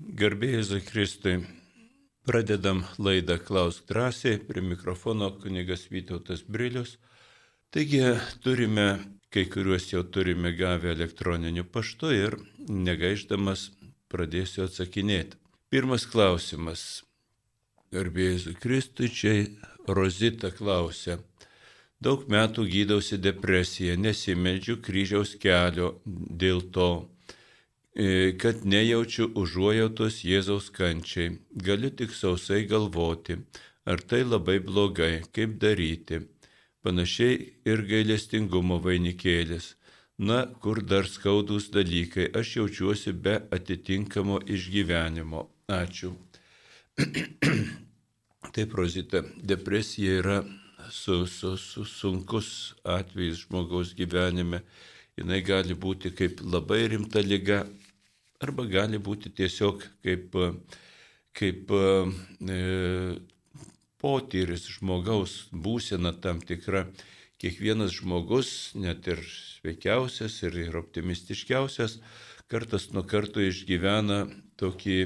Garbėjai Zakristui. Pradedam laidą Klausk drąsiai, prie mikrofono kunigas Vytautas Brilius. Taigi turime, kai kuriuos jau turime gavę elektroniniu paštu ir negaiždamas pradėsiu atsakinėti. Pirmas klausimas. Garbėjai Zakristui, čia Rozita klausia. Daug metų gydausi depresiją, nesimeldžiu kryžiaus kelio dėl to kad nejaučiu užuojautos Jėzaus kančiai. Galiu tik sausai galvoti, ar tai labai blogai, kaip daryti. Panašiai ir gailestingumo vainikėlis. Na, kur dar skaudus dalykai, aš jaučiuosi be atitinkamo išgyvenimo. Ačiū. Taip, Rozita, depresija yra su, su, su sunkus atvejis žmogaus gyvenime. Jis gali būti kaip labai rimta lyga, arba gali būti tiesiog kaip, kaip e, potyris žmogaus būsena tam tikra. Kiekvienas žmogus, net ir sveikiausias ir, ir optimistiškiausias, kartas nuo karto išgyvena tokį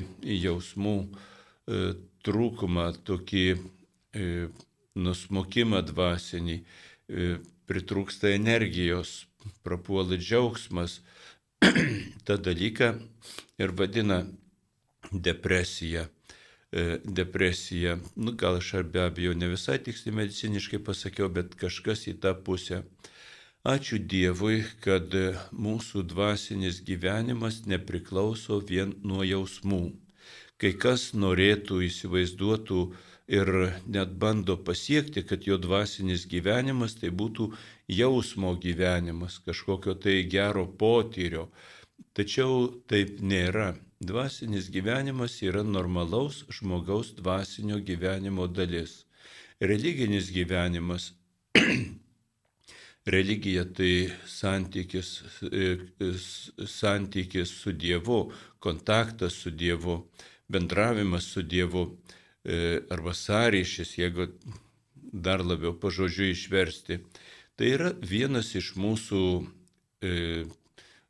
jausmų e, trūkumą, tokį e, nusmukimą dvasinį, e, pritrūksta energijos, prapuola džiaugsmas, tą dalyką ir vadina depresija. E, depresija, nu gal aš be abejo ne visai tiksliai mediciniškai pasakiau, bet kažkas į tą pusę. Ačiū Dievui, kad mūsų dvasinis gyvenimas nepriklauso vien nuo jausmų. Kai kas norėtų, įsivaizduotų, ir net bando pasiekti, kad jo dvasinis gyvenimas tai būtų jausmo gyvenimas, kažkokio tai gero potyrio. Tačiau taip nėra. Dvasinis gyvenimas yra normalaus žmogaus dvasinio gyvenimo dalis. Religinis gyvenimas Religija tai santykis, e, santykis su Dievu, kontaktas su Dievu, bendravimas su Dievu. E, arba sąryšis, jeigu dar labiau pažodžiu išversti. Tai yra vienas iš mūsų e,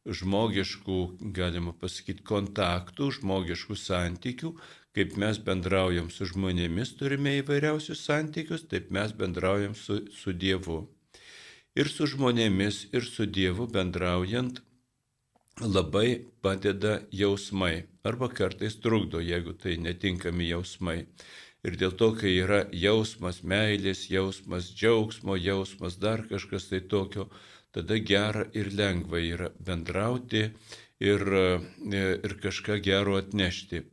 žmogiškų, galima pasakyti, kontaktų, žmogiškų santykių, kaip mes bendraujam su žmonėmis, turime įvairiausius santykius, taip mes bendraujam su, su Dievu. Ir su žmonėmis, ir su Dievu bendraujant labai padeda jausmai arba kartais trukdo, jeigu tai netinkami jausmai. Ir dėl to, kai yra jausmas meilės, jausmas džiaugsmo, jausmas dar kažkas tai tokio, tada gera ir lengva yra bendrauti ir, ir kažką gero atnešti.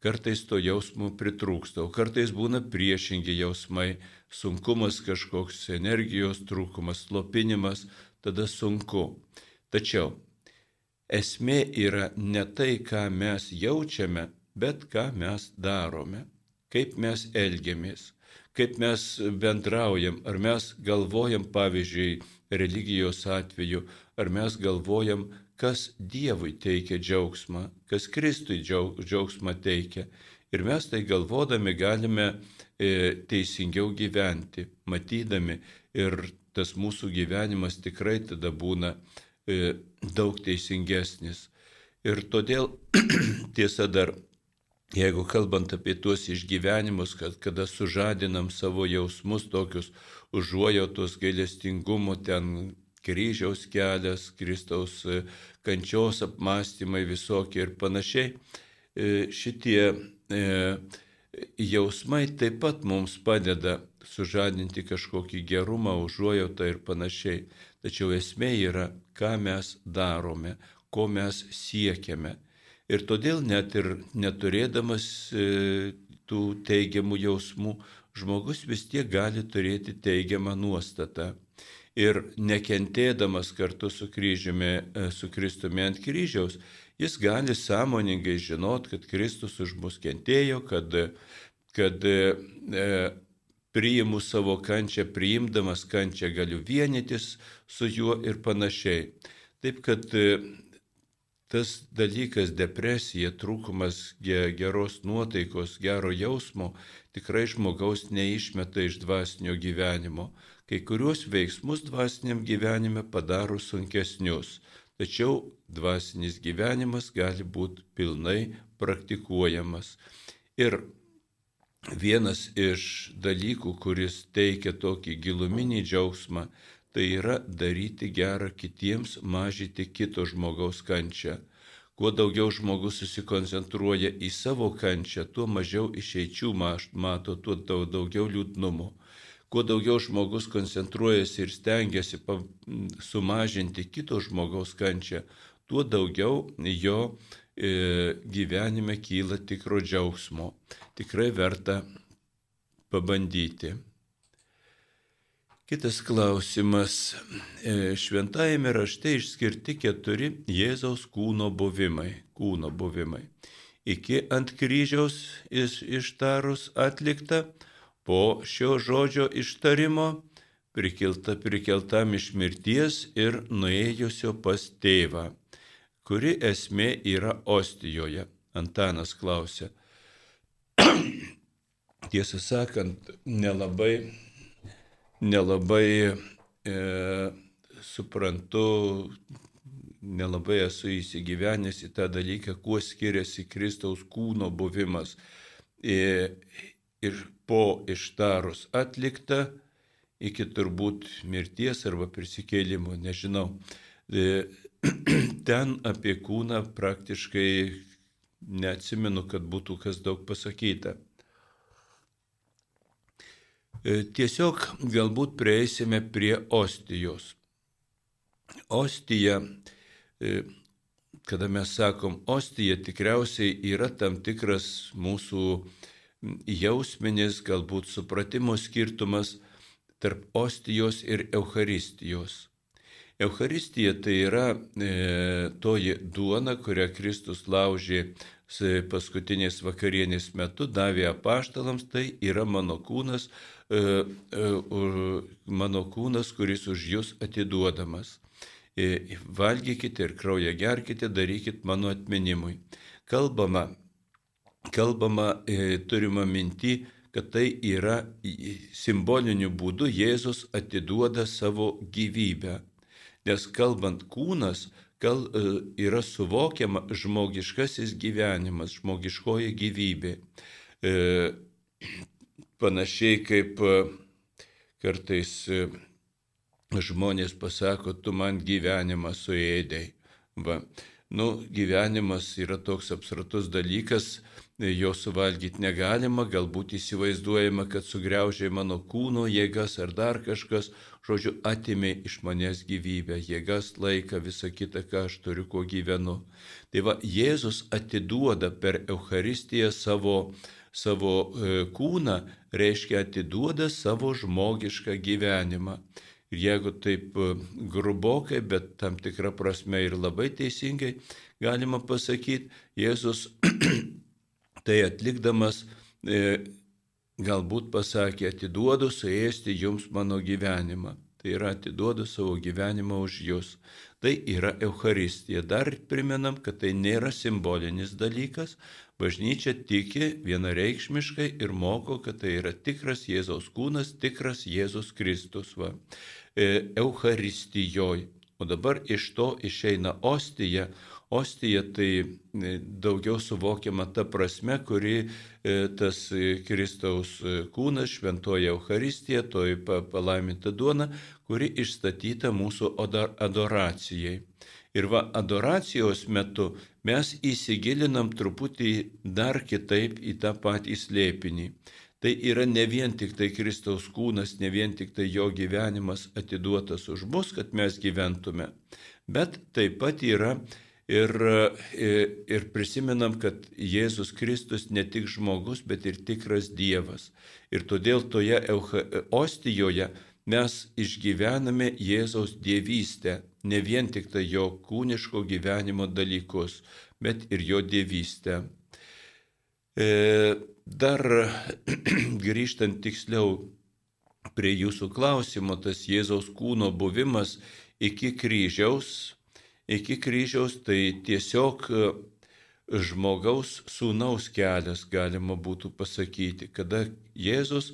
Kartais to jausmo pritrūksta, o kartais būna priešingi jausmai, sunkumas kažkoks, energijos trūkumas, slopinimas, tada sunku. Tačiau esmė yra ne tai, ką mes jaučiame, bet ką mes darome, kaip mes elgiamės, kaip mes bendraujam, ar mes galvojam, pavyzdžiui, religijos atveju, ar mes galvojam, kas Dievui teikia džiaugsmą, kas Kristui džiaugsmą teikia. Ir mes tai galvodami galime e, teisingiau gyventi, matydami ir tas mūsų gyvenimas tikrai tada būna E, daug teisingesnis. Ir todėl tiesa dar, jeigu kalbant apie tuos išgyvenimus, kad kada sužadinam savo jausmus tokius užuojautos gailestingumo, ten kryžiaus kelias, Kristaus e, kančios apmąstymai visokie ir panašiai, e, šitie jausmai taip pat mums padeda sužadinti kažkokį gerumą, užuojautą ir panašiai. Tačiau esmė yra, ką mes darome, ko mes siekiame. Ir todėl net ir neturėdamas e, tų teigiamų jausmų, žmogus vis tiek gali turėti teigiamą nuostatą. Ir nekentėdamas kartu su kryžiumi, e, su Kristumi ant kryžiaus, jis gali sąmoningai žinot, kad Kristus už mus kentėjo, kad, kad e, priimu savo kančią, priimdamas kančią galiu vienytis su juo ir panašiai. Taip kad e, tas dalykas depresija, trūkumas geros nuotaikos, gero jausmo tikrai žmogaus neišmeta iš dvasinio gyvenimo. Kai kuriuos veiksmus dvasiniam gyvenime padaro sunkesnius, tačiau dvasinis gyvenimas gali būti pilnai praktikuojamas. Ir vienas iš dalykų, kuris teikia tokį giluminį džiaugsmą, tai yra daryti gerą kitiems, mažyti kito žmogaus kančią. Kuo daugiau žmogus susikoncentruoja į savo kančią, tuo mažiau išeičių mato, tuo daugiau liūdnumo. Kuo daugiau žmogus koncentruojasi ir stengiasi sumažinti kito žmogaus kančią, tuo daugiau jo gyvenime kyla tikro džiaugsmo. Tikrai verta pabandyti. Kitas klausimas. E, šventajame rašte išskirti keturi Jėzaus kūno buvimai. Kūno buvimai. Iki ant kryžiaus iš, ištarus atlikta, po šio žodžio ištarimo prikilta prikeltam iš mirties ir nuėjusio pas tėvą, kuri esmė yra ostijoje. Antanas klausė. Tiesą sakant, nelabai nelabai e, suprantu, nelabai esu įsigyvenęs į tą dalyką, kuo skiriasi Kristaus kūno buvimas. E, ir po ištarus atlikta iki turbūt mirties arba prisikėlimo, nežinau. E, ten apie kūną praktiškai neatsimenu, kad būtų kas daug pasakyta. E, tiesiog galbūt prieisime prie ostijos. Ostija, e, kada mes sakom ostija, tikriausiai yra tam tikras mūsų jausminis, galbūt supratimo skirtumas tarp ostijos ir Euharistijos. Euharistija tai yra e, toji duona, kurią Kristus laužė paskutinės vakarienės metu, davė apaštalams, tai yra mano kūnas, E, e, mano kūnas, kuris už jūs atiduodamas. E, valgykite ir kraują gerkite, darykit mano atminimui. Kalbama, kalbama turima minti, kad tai yra simboliniu būdu Jėzus atiduoda savo gyvybę. Nes kalbant kūnas, kal, yra suvokiama žmogiškasis gyvenimas, žmogiškoji gyvybė. E, Panašiai kaip e, kartais e, žmonės pasako, tu man gyvenimą suėdėjai. Va. Nu, gyvenimas yra toks abstraktus dalykas, jo suvalgyti negalima, galbūt įsivaizduojama, kad sugriaužiai mano kūno jėgas ar dar kažkas, žodžiu, atimė iš manęs gyvybę, jėgas, laiką, visą kitą, ką aš turiu, kuo gyvenu. Tai va, Jėzus atiduoda per Euharistiją savo savo e, kūną, reiškia atiduoda savo žmogišką gyvenimą. Ir jeigu taip e, grubokai, bet tam tikrą prasme ir labai teisingai galima pasakyti, Jėzus tai atlikdamas e, galbūt pasakė, atiduodu suėsti jums mano gyvenimą. Tai yra atiduodu savo gyvenimą už jūs. Tai yra Euharistija. Dar primenam, kad tai nėra simbolinis dalykas, Bažnyčia tiki vienareikšmiškai ir moko, kad tai yra tikras Jėzaus kūnas, tikras Jėzus Kristus. Va. E, Euharistijoj. O dabar iš to išeina ostija. Ostija tai e, daugiau suvokiama ta prasme, kuri e, tas Kristaus kūnas, šventoji Euharistija, toji palaiminta duona, kuri išstatyta mūsų adoracijai. Ir va, adoracijos metu mes įsigilinam truputį dar kitaip į tą patį slėpinį. Tai yra ne vien tik tai Kristaus kūnas, ne vien tik tai jo gyvenimas atiduotas už mus, kad mes gyventume, bet taip pat yra ir, ir prisimenam, kad Jėzus Kristus ne tik žmogus, bet ir tikras Dievas. Ir todėl toje ostijoje mes išgyvename Jėzaus dievystę, ne vien tik tai jo kūniško gyvenimo dalykus, bet ir jo dievystę. E, dar grįžtant tiksliau prie jūsų klausimo, tas Jėzaus kūno buvimas iki kryžiaus, iki kryžiaus tai tiesiog žmogaus sūnaus kelias, galima būtų pasakyti, kada Jėzus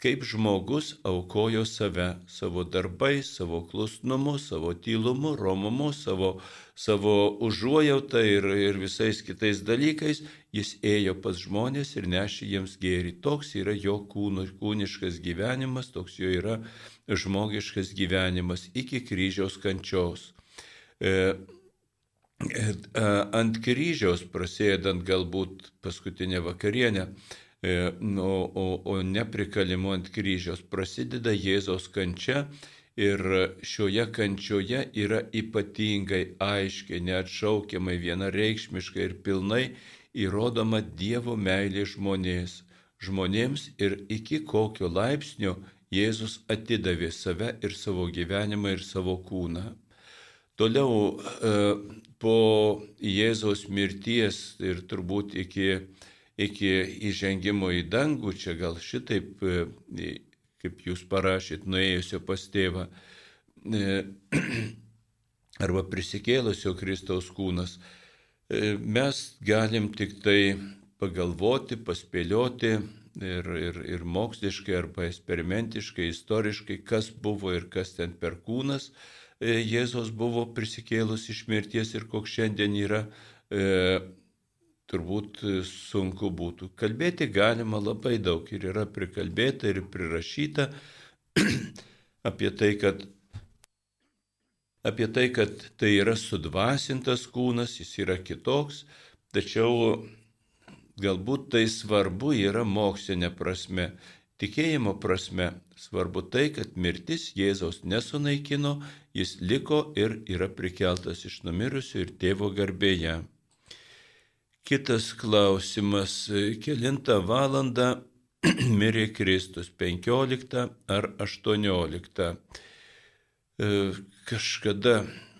kaip žmogus aukojo save, savo darbais, savo klusnumu, savo tylumu, romumu, savo, savo užuojautą ir, ir visais kitais dalykais, jis ėjo pas žmonės ir nešė jiems gėrį. Toks yra jo kūno, kūniškas gyvenimas, toks jo yra žmogiškas gyvenimas iki kryžiaus kančios. E, e, ant kryžiaus, prasidedant galbūt paskutinę vakarienę, E, o, o, o neprikalimu ant kryžiaus prasideda Jėzaus kančia ir šioje kančioje yra ypatingai aiškiai, neatšaukiamai, vienareikšmiškai ir pilnai įrodoma Dievo meilė žmonės. žmonėms ir iki kokio laipsnio Jėzus atidavė save ir savo gyvenimą ir savo kūną. Toliau e, po Jėzaus mirties ir turbūt iki iki įžengimo į dangų, čia gal šitaip, e, kaip jūs parašyt, nuėjusio pas tėvą, e, arba prisikėlusio Kristaus kūnas, mes galim tik tai pagalvoti, paspėlioti ir, ir, ir moksliškai, arba eksperimentiškai, istoriškai, kas buvo ir kas ten per kūnas. Jėzos buvo prisikėlus iš mirties ir koks šiandien yra turbūt e, sunku būtų. Kalbėti galima labai daug ir yra prikalbėta ir prirašyta apie tai, kad apie tai, kad tai yra sudvasintas kūnas, jis yra kitoks, tačiau galbūt tai svarbu yra mokslinė prasme. Tikėjimo prasme svarbu tai, kad mirtis Jėzaus nesunaikino, jis liko ir yra prikeltas iš numirusių ir tėvo garbėje. Kitas klausimas, kilintą valandą mirė Kristus, 15 ar 18. E, kažkada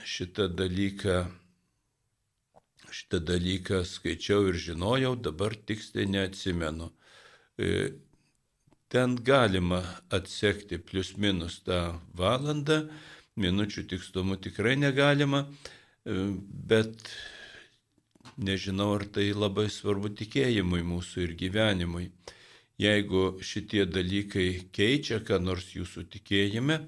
šitą dalyką, šitą dalyką skaičiau ir žinojau, dabar tiksliai neatsimenu. E, ten galima atsekti plius minus tą valandą, minučių tikslumu tikrai negalima, e, bet nežinau, ar tai labai svarbu tikėjimui mūsų ir gyvenimui. Jeigu šitie dalykai keičia ką nors jūsų tikėjime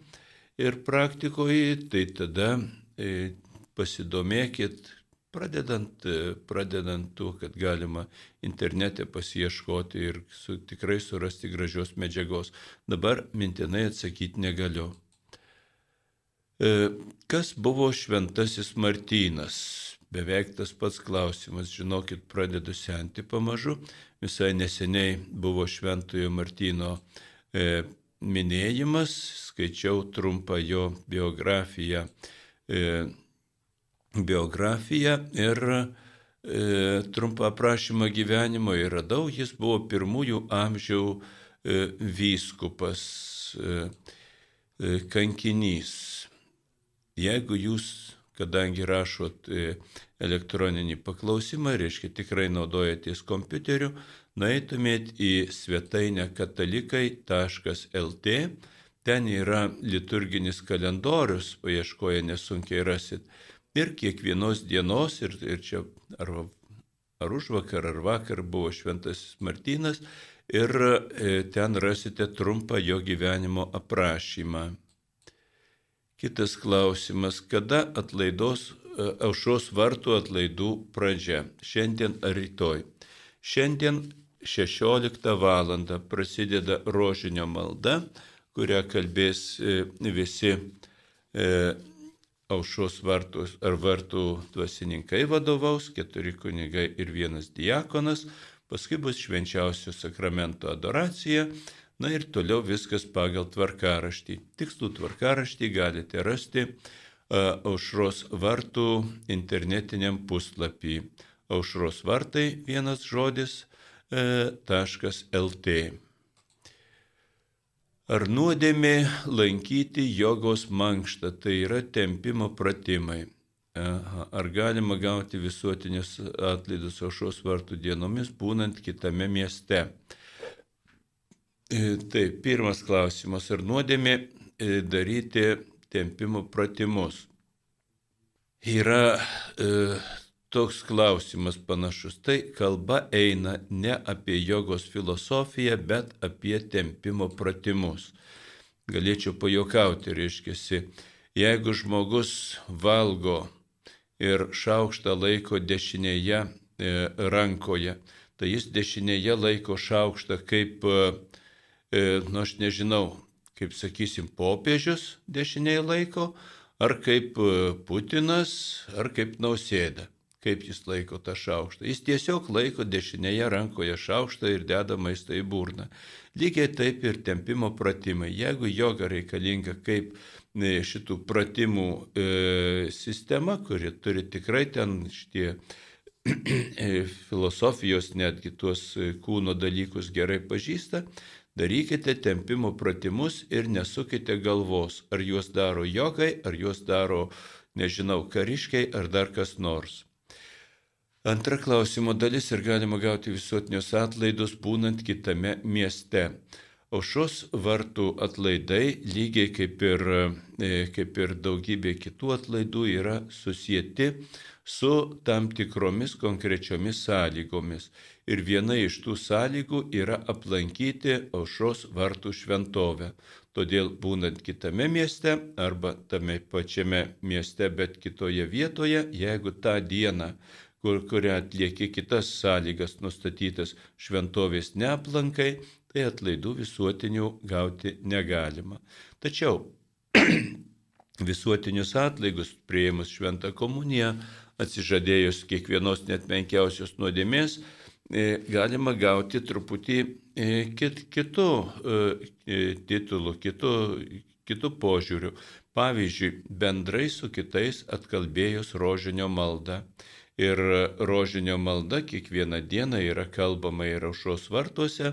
ir praktikoje, tai tada e, pasidomėkit, pradedant, e, pradedant tuo, kad galima internete pasieškoti ir su, tikrai surasti gražios medžiagos. Dabar mintinai atsakyti negaliu. E, kas buvo šventasis Martynas? beveik tas pats klausimas, žinokit, pradedu senti pamažu. Visai neseniai buvo Šventojo Martino e, minėjimas, skaičiau trumpą jo biografiją, e, biografiją ir e, trumpą aprašymą gyvenimo ir radau, jis buvo pirmųjų amžių e, vyskupas, e, e, kankinys. Jeigu jūs kadangi rašot e, elektroninį paklausimą, reiškia tikrai naudojatės kompiuteriu, nueitumėt į svetainę katalikai.lt, ten yra liturginis kalendorius, paieškoje nesunkiai rasit. Ir kiekvienos dienos, ir, ir čia ar, ar už vakar, ar vakar buvo Šventasis Martynas, ir e, ten rasite trumpą jo gyvenimo aprašymą. Kitas klausimas, kada atlaidos e, aušos vartų atlaidų pradžia? Šiandien ar rytoj? Šiandien 16 val. prasideda rožinio malda, kurią kalbės e, visi e, aušos vartus ar vartų dvasininkai vadovaus, keturi kunigai ir vienas diakonas, paskui bus švenčiausio sakramento adoracija Na ir toliau viskas pagal tvarkaraštį. Tikslų tvarkaraštį galite rasti aušros vartų internetiniam puslapį. Aušros vartai vienas žodis taškas lt. Ar nuodėmė lankyti jogos mankštą, tai yra tempimo pratimai. Ar galima gauti visuotinius atlaidus aušros vartų dienomis, būnant kitame mieste? E, taip, pirmas klausimas. Ar nuodėmė e, daryti tempimo pratimus? Yra e, toks klausimas panašus. Tai kalba eina ne apie jogos filosofiją, bet apie tempimo pratimus. Galėčiau pajokauti, reiškia, jeigu žmogus valgo ir šaukštą laiko dešinėje e, rankoje, tai jis dešinėje laiko šaukštą kaip, e, nu aš nežinau, kaip sakysim, popiežius dešinėje laiko, ar kaip e, Putinas, ar kaip Nausėda kaip jis laiko tą šaukštą. Jis tiesiog laiko dešinėje rankoje šaukštą ir deda maistą į burną. Lygiai taip ir tempimo pratimai. Jeigu joga reikalinga kaip e, šitų pratimų e, sistema, kuri turi tikrai ten šitie e, filosofijos netgi tuos e, kūno dalykus gerai pažįsta, darykite tempimo pratimus ir nesukite galvos, ar juos daro jogai, ar juos daro, nežinau, kariškiai ar dar kas nors. Antra klausimo dalis ir galima gauti visuotinius atlaidus būnant kitame mieste. Aušos vartų atlaidai, lygiai kaip ir, e, kaip ir daugybė kitų atlaidų, yra susijęti su tam tikromis konkrečiomis sąlygomis. Ir viena iš tų sąlygų yra aplankyti aušos vartų šventovę. Todėl būnant kitame mieste arba tame pačiame mieste, bet kitoje vietoje, jeigu tą dieną kur, kuria atlieki kitas sąlygas nustatytas šventovės neaplankai, tai atlaidų visuotinių gauti negalima. Tačiau visuotinius atlaigus prieimus šventą komuniją, atsižadėjus kiekvienos net menkiausios nuodėmės, galima gauti truputį e, kit, kitų e, titulų, kitų, kitų požiūrių. Pavyzdžiui, bendrai su kitais atkalbėjus rožinio maldą ir rožinio malda kiekvieną dieną yra kalbama ir aušos vartuose,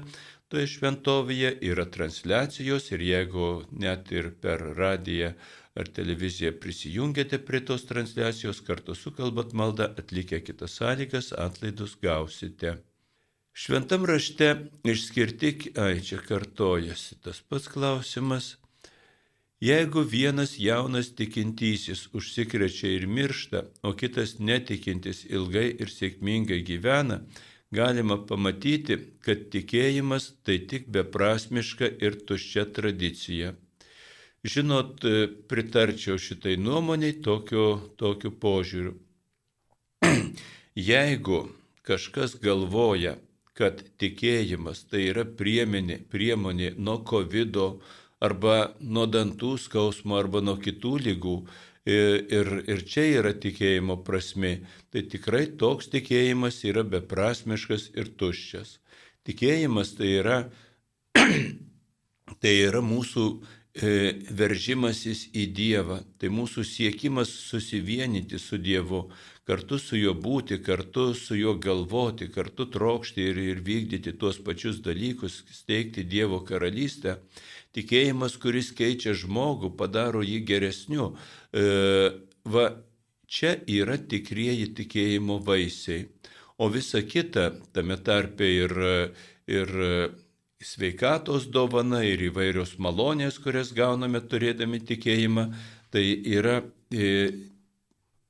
toje šventovėje yra transliacijos ir jeigu net ir per radiją ar televiziją prisijungiate prie tos transliacijos, kartu sukalbat maldą, atlikę kitas sąlygas, atlaidus gausite. Šventam rašte išskirti, ai čia kartojasi tas pats klausimas, Jeigu vienas jaunas tikintysis užsikrečia ir miršta, o kitas netikintis ilgai ir sėkmingai gyvena, galima pamatyti, kad tikėjimas tai tik beprasmiška ir tuščia tradicija. Žinot, pritarčiau šitai nuomoniai tokiu, tokiu požiūriu. Jeigu kažkas galvoja, kad tikėjimas tai yra priemonė, priemonė nuo COVID arba nuo dantų skausmo, arba nuo kitų lygų. Ir, ir čia yra tikėjimo prasme. Tai tikrai toks tikėjimas yra beprasmiškas ir tuščias. Tikėjimas tai yra, tai yra mūsų e, veržimasis į Dievą, tai mūsų siekimas susivienyti su Dievu, kartu su juo būti, kartu su juo galvoti, kartu trokšti ir, ir vykdyti tuos pačius dalykus, steigti Dievo karalystę. Tikėjimas, kuris keičia žmogų, padaro jį geresniu. E, va, čia yra tikrieji tikėjimo vaisiai. O visa kita, tame tarpe ir, ir sveikatos dovana, ir įvairios malonės, kurias gauname turėdami tikėjimą, tai yra e,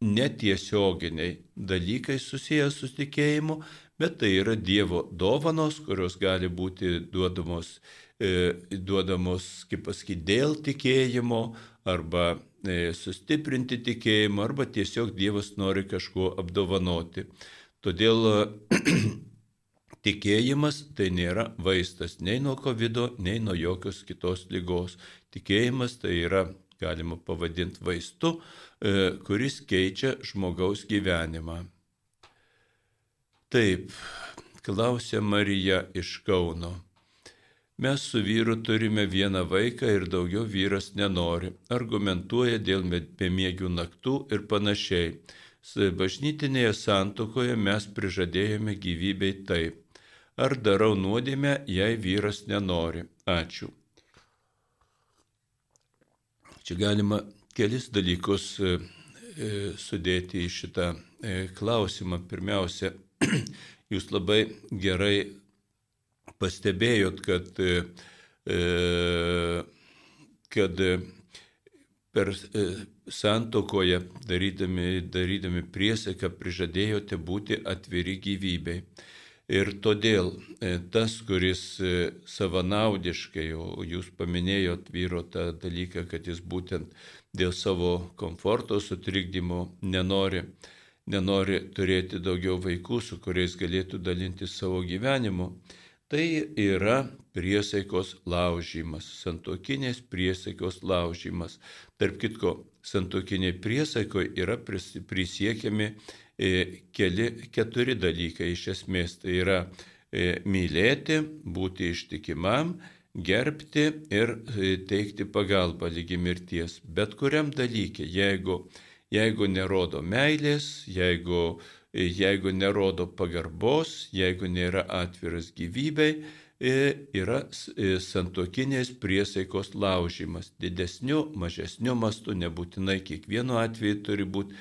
netiesioginiai dalykai susijęs su tikėjimu, bet tai yra Dievo dovanos, kurios gali būti duodamos E, duodamos, kaip pasakyti, dėl tikėjimo arba e, sustiprinti tikėjimą arba tiesiog Dievas nori kažkuo apdovanoti. Todėl tikėjimas tai nėra vaistas nei nuo COVID, nei nuo jokios kitos lygos. Tikėjimas tai yra, galima pavadinti, vaistu, e, kuris keičia žmogaus gyvenimą. Taip, klausė Marija iš Kauno. Mes su vyru turime vieną vaiką ir daugiau vyras nenori. Argumentuoja dėl bemiegių naktų ir panašiai. Bažnytinėje santokoje mes prižadėjome gyvybei taip. Ar darau nuodėmę, jei vyras nenori? Ačiū. Čia galima kelis dalykus e, e, sudėti į šitą e, klausimą. Pirmiausia, jūs labai gerai pastebėjot, kad, kad per santokoje, darydami, darydami priesaiką, prižadėjote būti atviri gyvybei. Ir todėl e, tas, kuris savanaudiškai, o jūs paminėjot vyro tą dalyką, kad jis būtent dėl savo komforto sutrikdymo nenori, nenori turėti daugiau vaikų, su kuriais galėtų dalinti savo gyvenimu, tai yra priesaikos laužymas, santokinės priesaikos laužymas. Tarp kitko, santokiniai priesaikoje yra prisiekiami e, keli, keturi dalykai iš esmės. Tai yra e, mylėti, būti ištikimam, gerbti ir e, teikti pagalbą lygi mirties. Bet kuriam dalykė, jeigu, jeigu nerodo meilės, jeigu, jeigu nerodo pagarbos, jeigu nėra atviras gyvybei, yra e, santokinės priesaikos laužimas. Didesniu, mažesniu mastu, nebūtinai kiekvienu atveju turi būti e,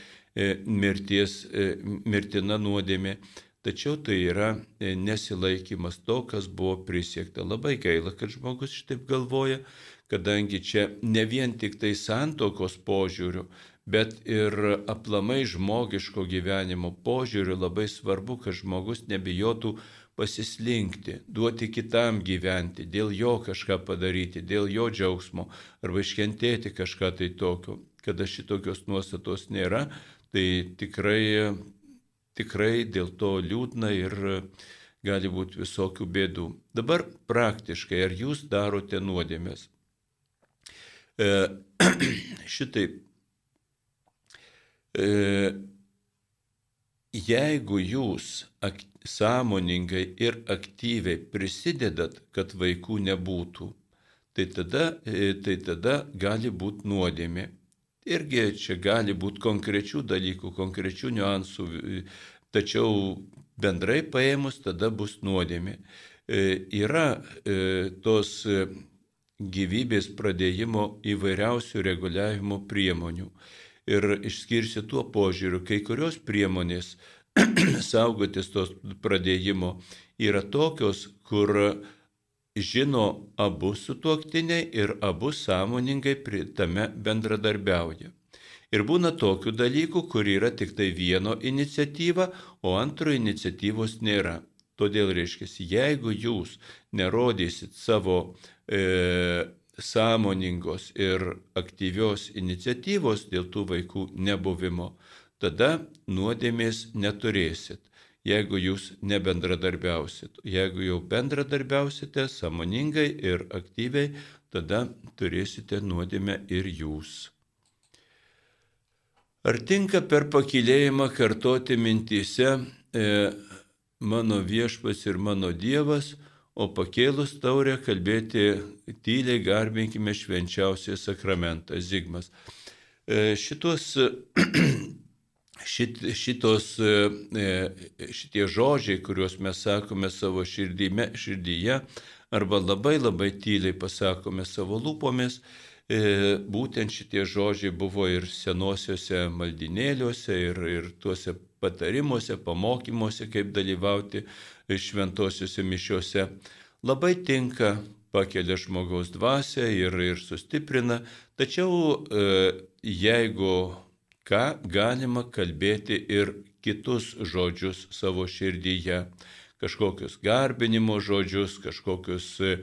mirties, e, mirtina nuodėmė, tačiau tai yra nesilaikimas to, kas buvo prisiekta. Labai gaila, kad žmogus šitaip galvoja, kadangi čia ne vien tik tai santokos požiūriu, bet ir aplamai žmogiško gyvenimo požiūriu labai svarbu, kad žmogus nebijotų pasislinkti, duoti kitam gyventi, dėl jo kažką padaryti, dėl jo džiaugsmo arba iškentėti kažką tai tokio. Kada šitokios nuostatos nėra, tai tikrai, tikrai dėl to liūdna ir gali būti visokių bėdų. Dabar praktiškai, ar jūs darote nuodėmės? E, šitaip. E, jeigu jūs sąmoningai ir aktyviai prisidedat, kad vaikų nebūtų, tai tada, e, tai tada gali būti nuodėmė. Irgi čia gali būti konkrečių dalykų, konkrečių niuansų, e, tačiau bendrai paėmus tada bus nuodėmė. E, yra tos gyvybės pradėjimo įvairiausių reguliavimo priemonių. Ir išskirsiu tuo požiūriu, kai kurios priemonės saugotis tos pradėjimo yra tokios, kur žino abu sutuoktiniai ir abu sąmoningai tame bendradarbiauja. Ir būna tokių dalykų, kur yra tik tai vieno iniciatyva, o antro iniciatyvos nėra. Todėl reiškia, jeigu jūs nerodysit savo e, sąmoningos ir aktyvios iniciatyvos dėl tų vaikų nebuvimo, tada nuodėmės neturėsit, jeigu jūs nebendradarbiausit. Jeigu jau bendradarbiausite samoningai ir aktyviai, tada turėsite nuodėmę ir jūs. Ar tinka per pakilėjimą kartoti mintise e, mano viešpas ir mano Dievas, o pakėlus taurę kalbėti tyliai garbinkime švenčiausią sakramentą Zigmas. E, šitos šit, šitos, e, e, šitie žodžiai, kuriuos mes sakome savo širdyme, širdyje, arba labai labai tyliai pasakome savo lūpomis, e, būtent šitie žodžiai buvo ir senosiuose maldinėliuose, ir, ir tuose patarimuose, pamokymuose, kaip dalyvauti šventosiuose mišiuose. Labai tinka, pakelia žmogaus dvasę ir, ir sustiprina, tačiau jeigu ką galima kalbėti ir kitus žodžius savo širdyje, kažkokius garbinimo žodžius, kažkokius e,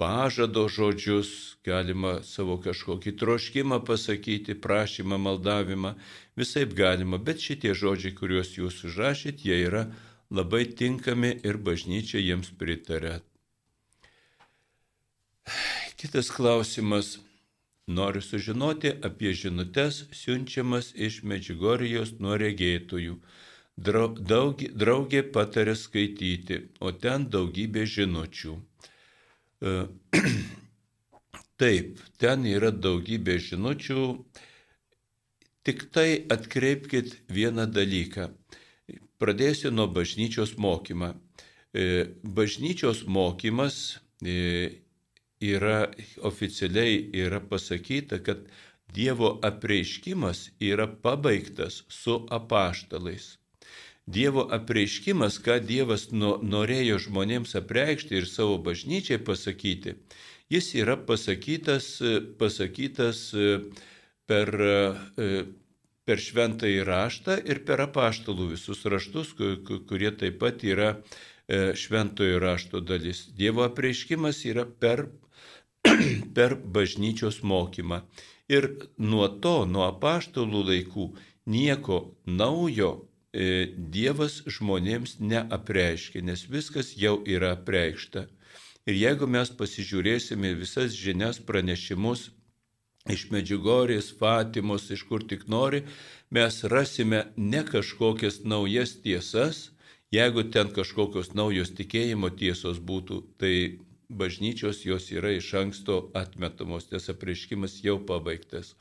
pažado žodžius, galima savo kažkokį troškimą pasakyti, prašymą, maldavimą, visai galima, bet šitie žodžiai, kuriuos jūs užrašyt, jie yra labai tinkami ir bažnyčia jiems pritarė. Kitas klausimas. Noriu sužinoti apie žinutes siunčiamas iš Medžigorijos nuo regėtojų. Daug, draugė patarė skaityti, o ten daugybė žinučių. E, taip, ten yra daugybė žinučių, tik tai atkreipkite vieną dalyką. Pradėsiu nuo bažnyčios mokymą. E, bažnyčios mokymas e, yra oficialiai yra pasakyta, kad Dievo apreiškimas yra pabaigtas su apaštalais. Dievo apreiškimas, ką Dievas norėjo žmonėms apreikšti ir savo bažnyčiai pasakyti, jis yra pasakytas, pasakytas per, per šventąjį raštą ir per apaštalų visus raštus, kurie taip pat yra šventojo rašto dalis. Dievo apreiškimas yra per, per bažnyčios mokymą. Ir nuo to, nuo apaštalų laikų, nieko naujo E, Dievas žmonėms neapreiškia, nes viskas jau yra apreikšta. Ir jeigu mes pasižiūrėsime visas žinias pranešimus iš Medžiugorės, Fatimos, iš kur tik nori, mes rasime ne kažkokias naujas tiesas, jeigu ten kažkokios naujos tikėjimo tiesos būtų, tai bažnyčios jos yra iš anksto atmetamos, nes apreiškimas jau pabaigtas.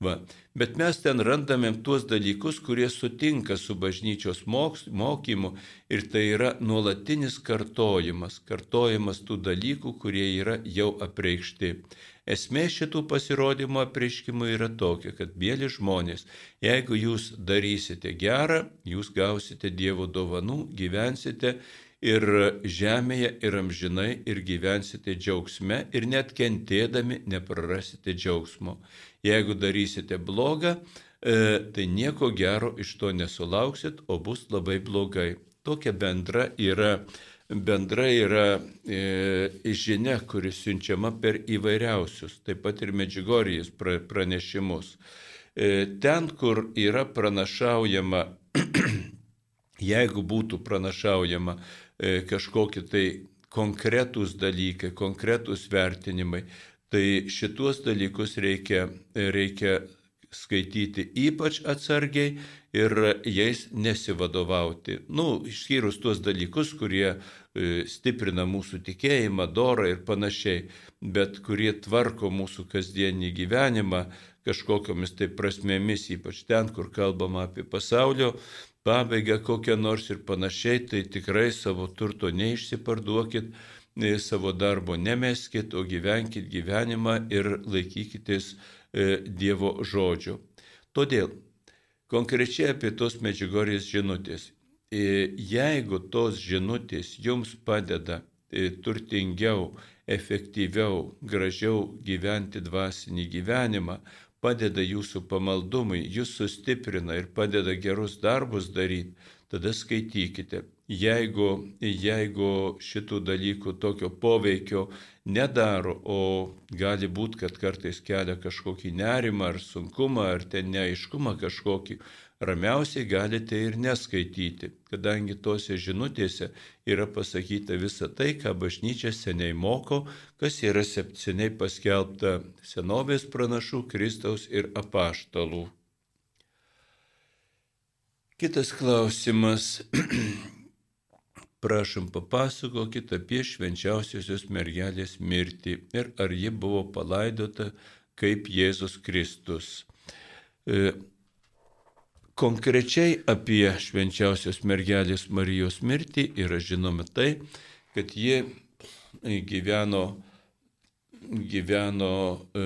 Va. Bet mes ten randame tuos dalykus, kurie sutinka su bažnyčios moks, mokymu ir tai yra nuolatinis kartojimas, kartojimas tų dalykų, kurie yra jau apreikšti. Esmė šitų pasirodymų apreiškimų yra tokia, kad mėly žmonės, jeigu jūs darysite gerą, jūs gausite Dievo dovanų, gyvensite ir žemėje, ir amžinai, ir gyvensite džiaugsme, ir net kentėdami neprarasite džiaugsmo. Jeigu darysite blogą, e, tai nieko gero iš to nesulauksit, o bus labai blogai. Tokia bendra yra, bendra yra e, žinia, kuris siunčiama per įvairiausius, taip pat ir medžiugorijas pranešimus. E, ten, kur yra pranašaujama, jeigu būtų pranašaujama kažkokie tai konkretūs dalykai, konkretūs vertinimai, tai šituos dalykus reikia, reikia skaityti ypač atsargiai ir jais nesivadovauti. Nu, išskyrus tuos dalykus, kurie e, stiprina mūsų tikėjimą, dorą ir panašiai, bet kurie tvarko mūsų kasdienį gyvenimą kažkokiamis tai prasmėmis, ypač ten, kur kalbama apie pasaulio pabaigą kokią nors ir panašiai, tai tikrai savo turto neišsiparduokit, savo darbo nemeskit, o gyvenkit gyvenimą ir laikykitės e, Dievo žodžio. Todėl konkrečiai apie tos medžiugorės žinutės. E, jeigu tos žinutės jums padeda e, turtingiau, efektyviau, gražiau gyventi dvasinį gyvenimą, padeda jūsų pamaldumui, jūs sustiprina ir padeda gerus darbus daryti, tada skaitykite. Jeigu, jeigu šitų dalykų tokio poveikio nedaro, o gali būti, kad kartais kelia kažkokį nerimą ar sunkumą, ar ten neaiškumą kažkokį, ramiausiai galite ir neskaityti, kadangi tose žinutėse yra pasakyta visa tai, ką bažnyčia seniai moko, kas yra seniai paskelbta senovės pranašų, Kristaus ir apaštalų. Kitas klausimas. Prašom papasakokit apie švenčiausiosios mergelės mirtį ir ar ji buvo palaidota kaip Jėzus Kristus. E, Konkrečiai apie švenčiausios mergelės Marijos mirtį yra žinoma tai, kad ji gyveno, gyveno e,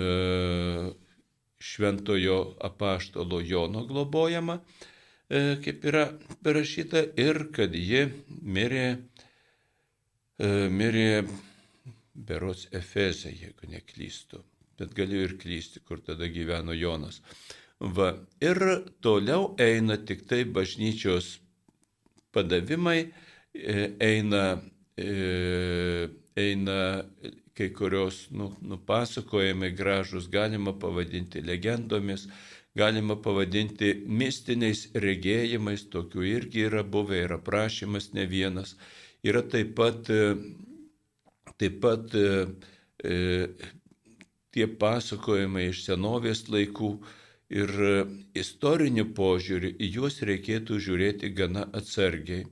šventojo apaštalo Jono globojama, e, kaip yra parašyta, ir kad ji mirė, e, mirė berots Efeze, jeigu neklystu, bet galiu ir klysti, kur tada gyveno Jonas. Va. Ir toliau eina tik tai bažnyčios padavimai, e, eina, e, eina kai kurios nu, nupasakojimai gražus, galima pavadinti legendomis, galima pavadinti mistiniais regėjimais, tokių irgi yra buvę ir aprašymas ne vienas. Yra taip pat, e, taip pat e, tie pasakojimai iš senovės laikų, ir e, istoriniu požiūriu į juos reikėtų žiūrėti gana atsargiai.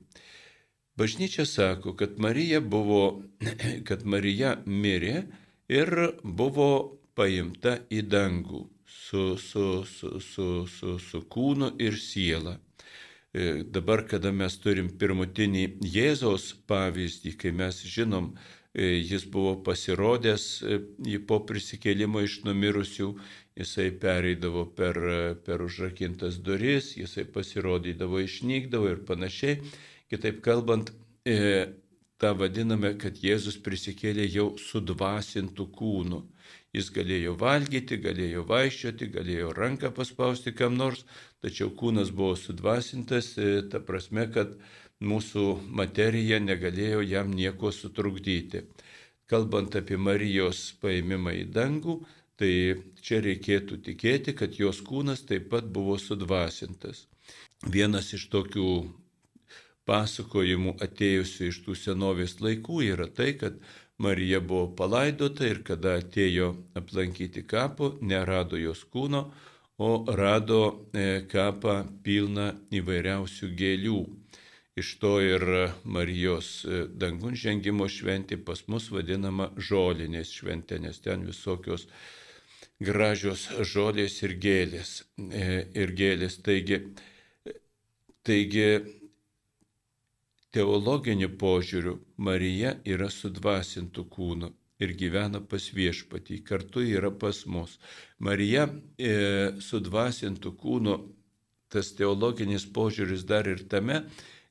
Bažnyčia sako, kad Marija buvo, kad Marija mirė ir buvo paimta į dangų su, su, su, su, su, su kūnu ir siela. E, dabar, kada mes turim pirmutinį Jėzaus pavyzdį, kai mes žinom, e, jis buvo pasirodęs po prisikėlimo iš numirusių jisai pereidavo per, per užrakintas duris, jisai pasirodydavo, išnykdavo ir panašiai. Kitaip kalbant, e, tą vadiname, kad Jėzus prisikėlė jau sudvasintų kūnų. Jis galėjo valgyti, galėjo vaikščioti, galėjo ranką paspausti kam nors, tačiau kūnas buvo sudvasintas, e, ta prasme, kad mūsų materija negalėjo jam nieko sutrukdyti. Kalbant apie Marijos paėmimą į dangų, tai čia reikėtų tikėti, kad jos kūnas taip pat buvo sudvasintas. Vienas iš tokių pasakojimų atėjusių iš tų senovės laikų yra tai, kad Marija buvo palaidota ir kada atėjo aplankyti kapo, nerado jos kūno, o rado e, kapą pilną įvairiausių gėlių. Iš to ir Marijos e, dangun žengimo šventė pas mus vadinama žolinės šventė, nes ten visokios gražios žolės ir gėlės. E, ir gėlės. Taigi, taigi teologiniu požiūriu Marija yra sudvasintų kūnų ir gyvena pas viešpatį, kartu yra pas mus. Marija e, sudvasintų kūnų, tas teologinis požiūris dar ir tame,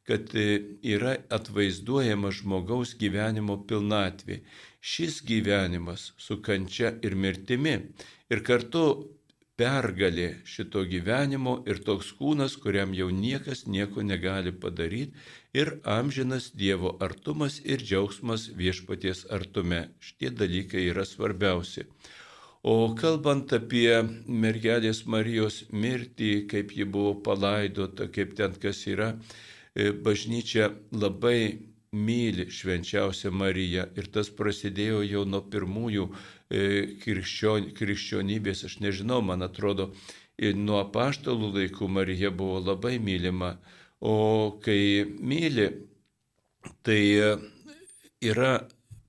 kad e, yra atvaizduojama žmogaus gyvenimo pilnatvė. Šis gyvenimas su kančia ir mirtimi ir kartu pergalė šito gyvenimo ir toks kūnas, kuriam jau niekas nieko negali padaryti ir amžinas Dievo artumas ir džiaugsmas viešpaties artume. Šitie dalykai yra svarbiausi. O kalbant apie mergelės Marijos mirtį, kaip ji buvo palaidota, kaip ten kas yra, E, bažnyčia labai myli švenčiausią Mariją. Ir tas prasidėjo jau nuo pirmųjų e, krikščion, krikščionybės, aš nežinau, man atrodo, nuo paštalų laikų Marija buvo labai mylima, o kai myli, tai e, yra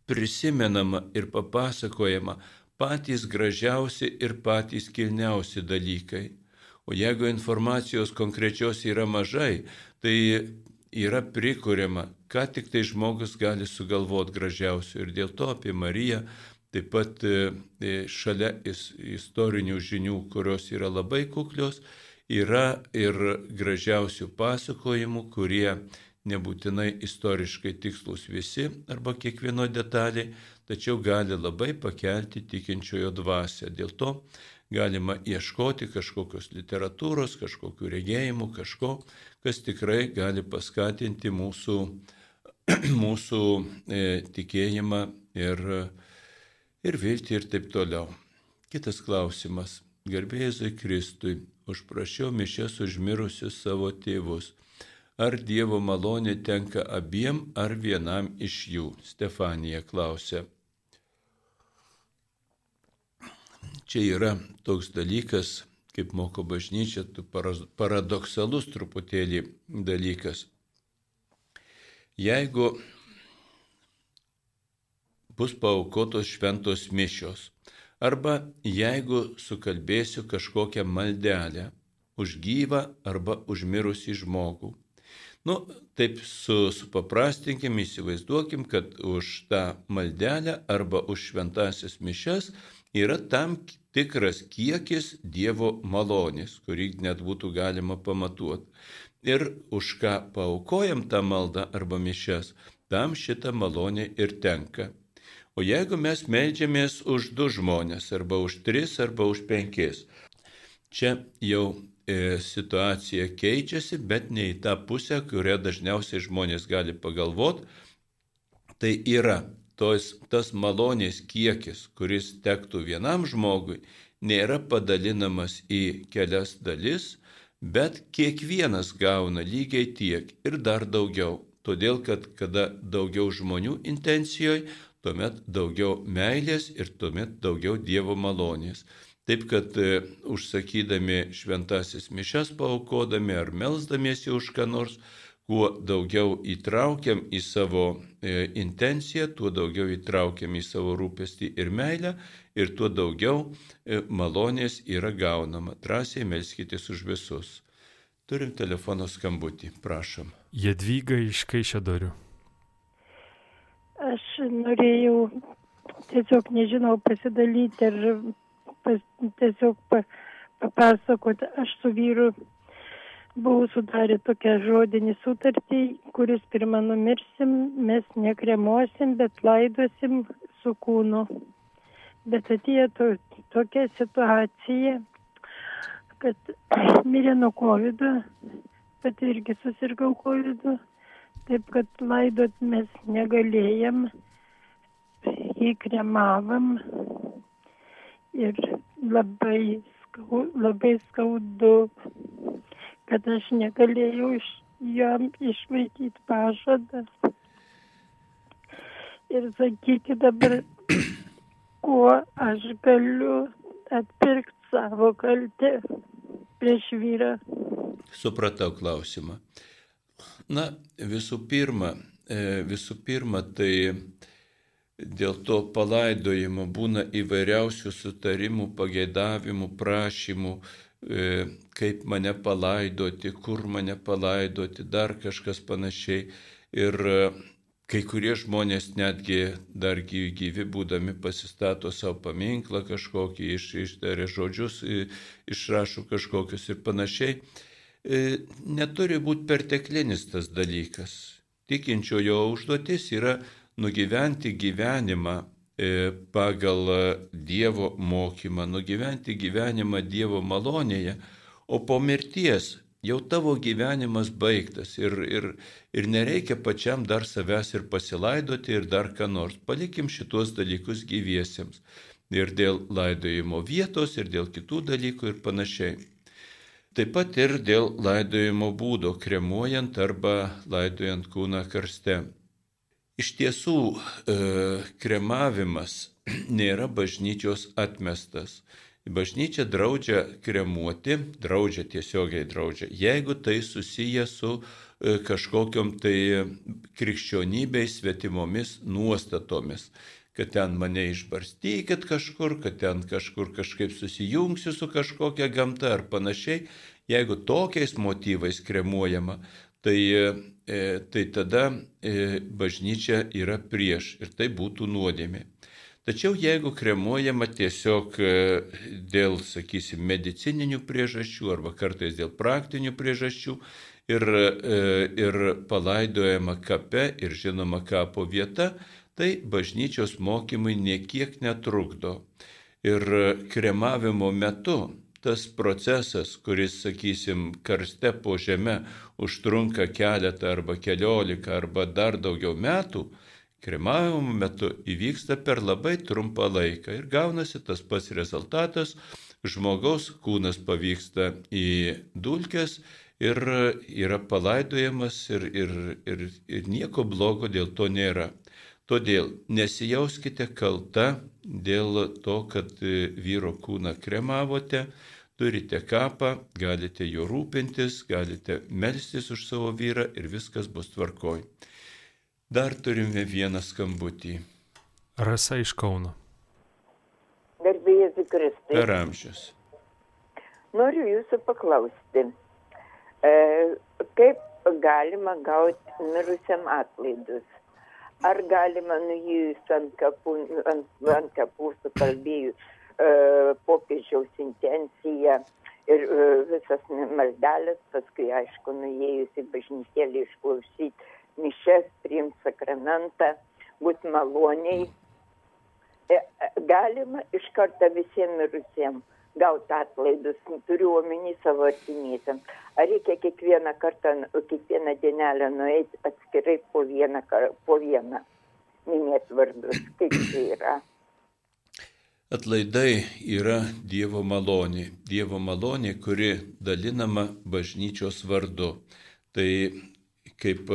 prisimenama ir papasakojama patys gražiausi ir patys kilniausi dalykai. O jeigu informacijos konkrečios yra mažai, tai yra prikuriama, ką tik tai žmogus gali sugalvoti gražiausio. Ir dėl to apie Mariją taip pat e, e, šalia istorinių žinių, kurios yra labai kuklios, yra ir gražiausių pasakojimų, kurie nebūtinai istoriškai tikslus visi arba kiekvieno detalė, tačiau gali labai pakelti tikinčiojo dvasę. Dėl to galima ieškoti kažkokios literatūros, kažkokių regėjimų, kažko, kas tikrai gali paskatinti mūsų, mūsų e, tikėjimą ir, ir viltį ir taip toliau. Kitas klausimas. Garbėjai Kristui, užprašiau mišės užmirusius savo tėvus. Ar Dievo malonė tenka abiem ar vienam iš jų? Stefanija klausė. Čia yra toks dalykas, kaip moko bažnyčia, paradoksalus truputėlį dalykas. Jeigu bus paukotos šventos mišios, arba jeigu sukalbėsiu kažkokią maldelę už gyvą arba užmirusį žmogų. Nu, taip su, supaprastinkim, įsivaizduokim, kad už tą maldelę arba už šventasias mišes yra tam tikras kiekis Dievo malonės, kurį net būtų galima pamatuoti. Ir už ką paukojam tą maldą arba mišes, tam šitą malonę ir tenka. O jeigu mes melžiamės už du žmonės, arba už tris, arba už penkis, čia jau e, situacija keičiasi, bet ne į tą pusę, kurią dažniausiai žmonės gali pagalvoti. Tai yra tos, tas malonės kiekis, kuris tektų vienam žmogui, nėra padalinamas į kelias dalis, bet kiekvienas gauna lygiai tiek ir dar daugiau. Todėl, kad kada daugiau žmonių intencijoje, tuomet daugiau meilės ir tuomet daugiau Dievo malonės. Taip kad e, užsakydami šventasis mišes paukodami ar melzdamiesi už ką nors, kuo daugiau įtraukiam į savo e, intenciją, tuo daugiau įtraukiam į savo rūpestį ir meilę ir tuo daugiau e, malonės yra gaunama. Drąsiai melskitės už visus. Turim telefono skambutį, prašom. Jadvyga iš Kaišėdorių. Aš norėjau tiesiog, nežinau, pasidalyti ir pas, tiesiog pa, papasakoti. Aš su vyru buvo sudarę tokią žodinį sutartį, kuris pirmą numirsim, mes nekremuosim, bet laidosim su kūnu. Bet atėjo to, tokia situacija, kad mirė nuo COVID, bet irgi susirgau COVID, taip kad laidot mes negalėjom, jį kremavom ir labai, skau, labai skaudu kad aš negalėjau iš jam išvaikyti pažadą. Ir sakykit dabar, kuo aš galiu atpirkti savo kaltę prieš vyrą. Supratau klausimą. Na, visų pirma, e, visų pirma, tai dėl to palaidojimo būna įvairiausių sutarimų, pageidavimų, prašymų, kaip mane palaidoti, kur mane palaidoti, dar kažkas panašiai. Ir e, kai kurie žmonės netgi dar gyvi būdami pasistato savo paminklą kažkokį, iš, ištarė žodžius, išrašo kažkokius ir panašiai. E, neturi būti perteklinis tas dalykas. Tikinčiojo užduotis yra nugyventi gyvenimą E, pagal Dievo mokymą, nugyventi gyvenimą Dievo malonėje, o po mirties jau tavo gyvenimas baigtas ir, ir, ir nereikia pačiam dar savęs ir pasilaidoti ir dar ką nors. Palikim šituos dalykus gyviesiems. Ir dėl laidojimo vietos, ir dėl kitų dalykų ir panašiai. Taip pat ir dėl laidojimo būdo, kremuojant arba laidojant kūną karste. Iš tiesų, e, kremavimas nėra bažnyčios atmestas. Bažnyčia draudžia kremuoti, draudžia tiesiogiai draudžia, jeigu tai susiję su e, kažkokiam tai krikščionybei svetimomis nuostatomis kad ten mane išbarstykit kažkur, kad ten kažkur kažkaip susijungsiu su kažkokia gamta ar panašiai. Jeigu tokiais motyvais kremuojama, tai E, tai tada e, bažnyčia yra prieš ir tai būtų nuodėmė. Tačiau jeigu kremuojama tiesiog e, dėl, sakysim, medicininių priežasčių arba kartais dėl praktinių priežasčių ir, ir palaidojama kape ir žinoma kapo vieta, tai bažnyčios mokymai niekiek netrukdo. Ir kremavimo metu tas procesas, kuris, sakysim, karste po žemę užtrunka keletą arba keliolika arba dar daugiau metų, kremavimo metu įvyksta per labai trumpą laiką ir gaunasi tas pats rezultatas, žmogaus kūnas pavyksta į dulkes ir yra palaidojamas ir, ir, ir, ir nieko blogo dėl to nėra. Todėl nesijauskite kalta dėl to, kad vyro kūną kremavote, turite kapą, galite juo rūpintis, galite melstis už savo vyrą ir viskas bus tvarkoj. Dar turime vieną skambutį. Rasa iš Kauno. Garbėjai Kristai. Per amžius. Noriu jūsų paklausti, e, kaip galima gauti mirusiam atlaidus? Ar galima nuėjus ant kapų, ant, ant kapų sukalbėjus popiežiaus intencija ir e, visas maldelės, paskui aišku, nuėjus į bažnytėlį išklausyti mišes, priimti sakramentą, būti maloniai. E, galima iš karto visiems mirusiems gauti atlaidus, turiu omeny savo artimiesiam. Ar reikia kiekvieną kartą, kiekvieną dienelę nueiti atskirai po vieną, po vieną minėti vardus, kaip tai yra? Atlaidai yra Dievo malonė. Dievo malonė, kuri dalinama bažnyčios vardu. Tai kaip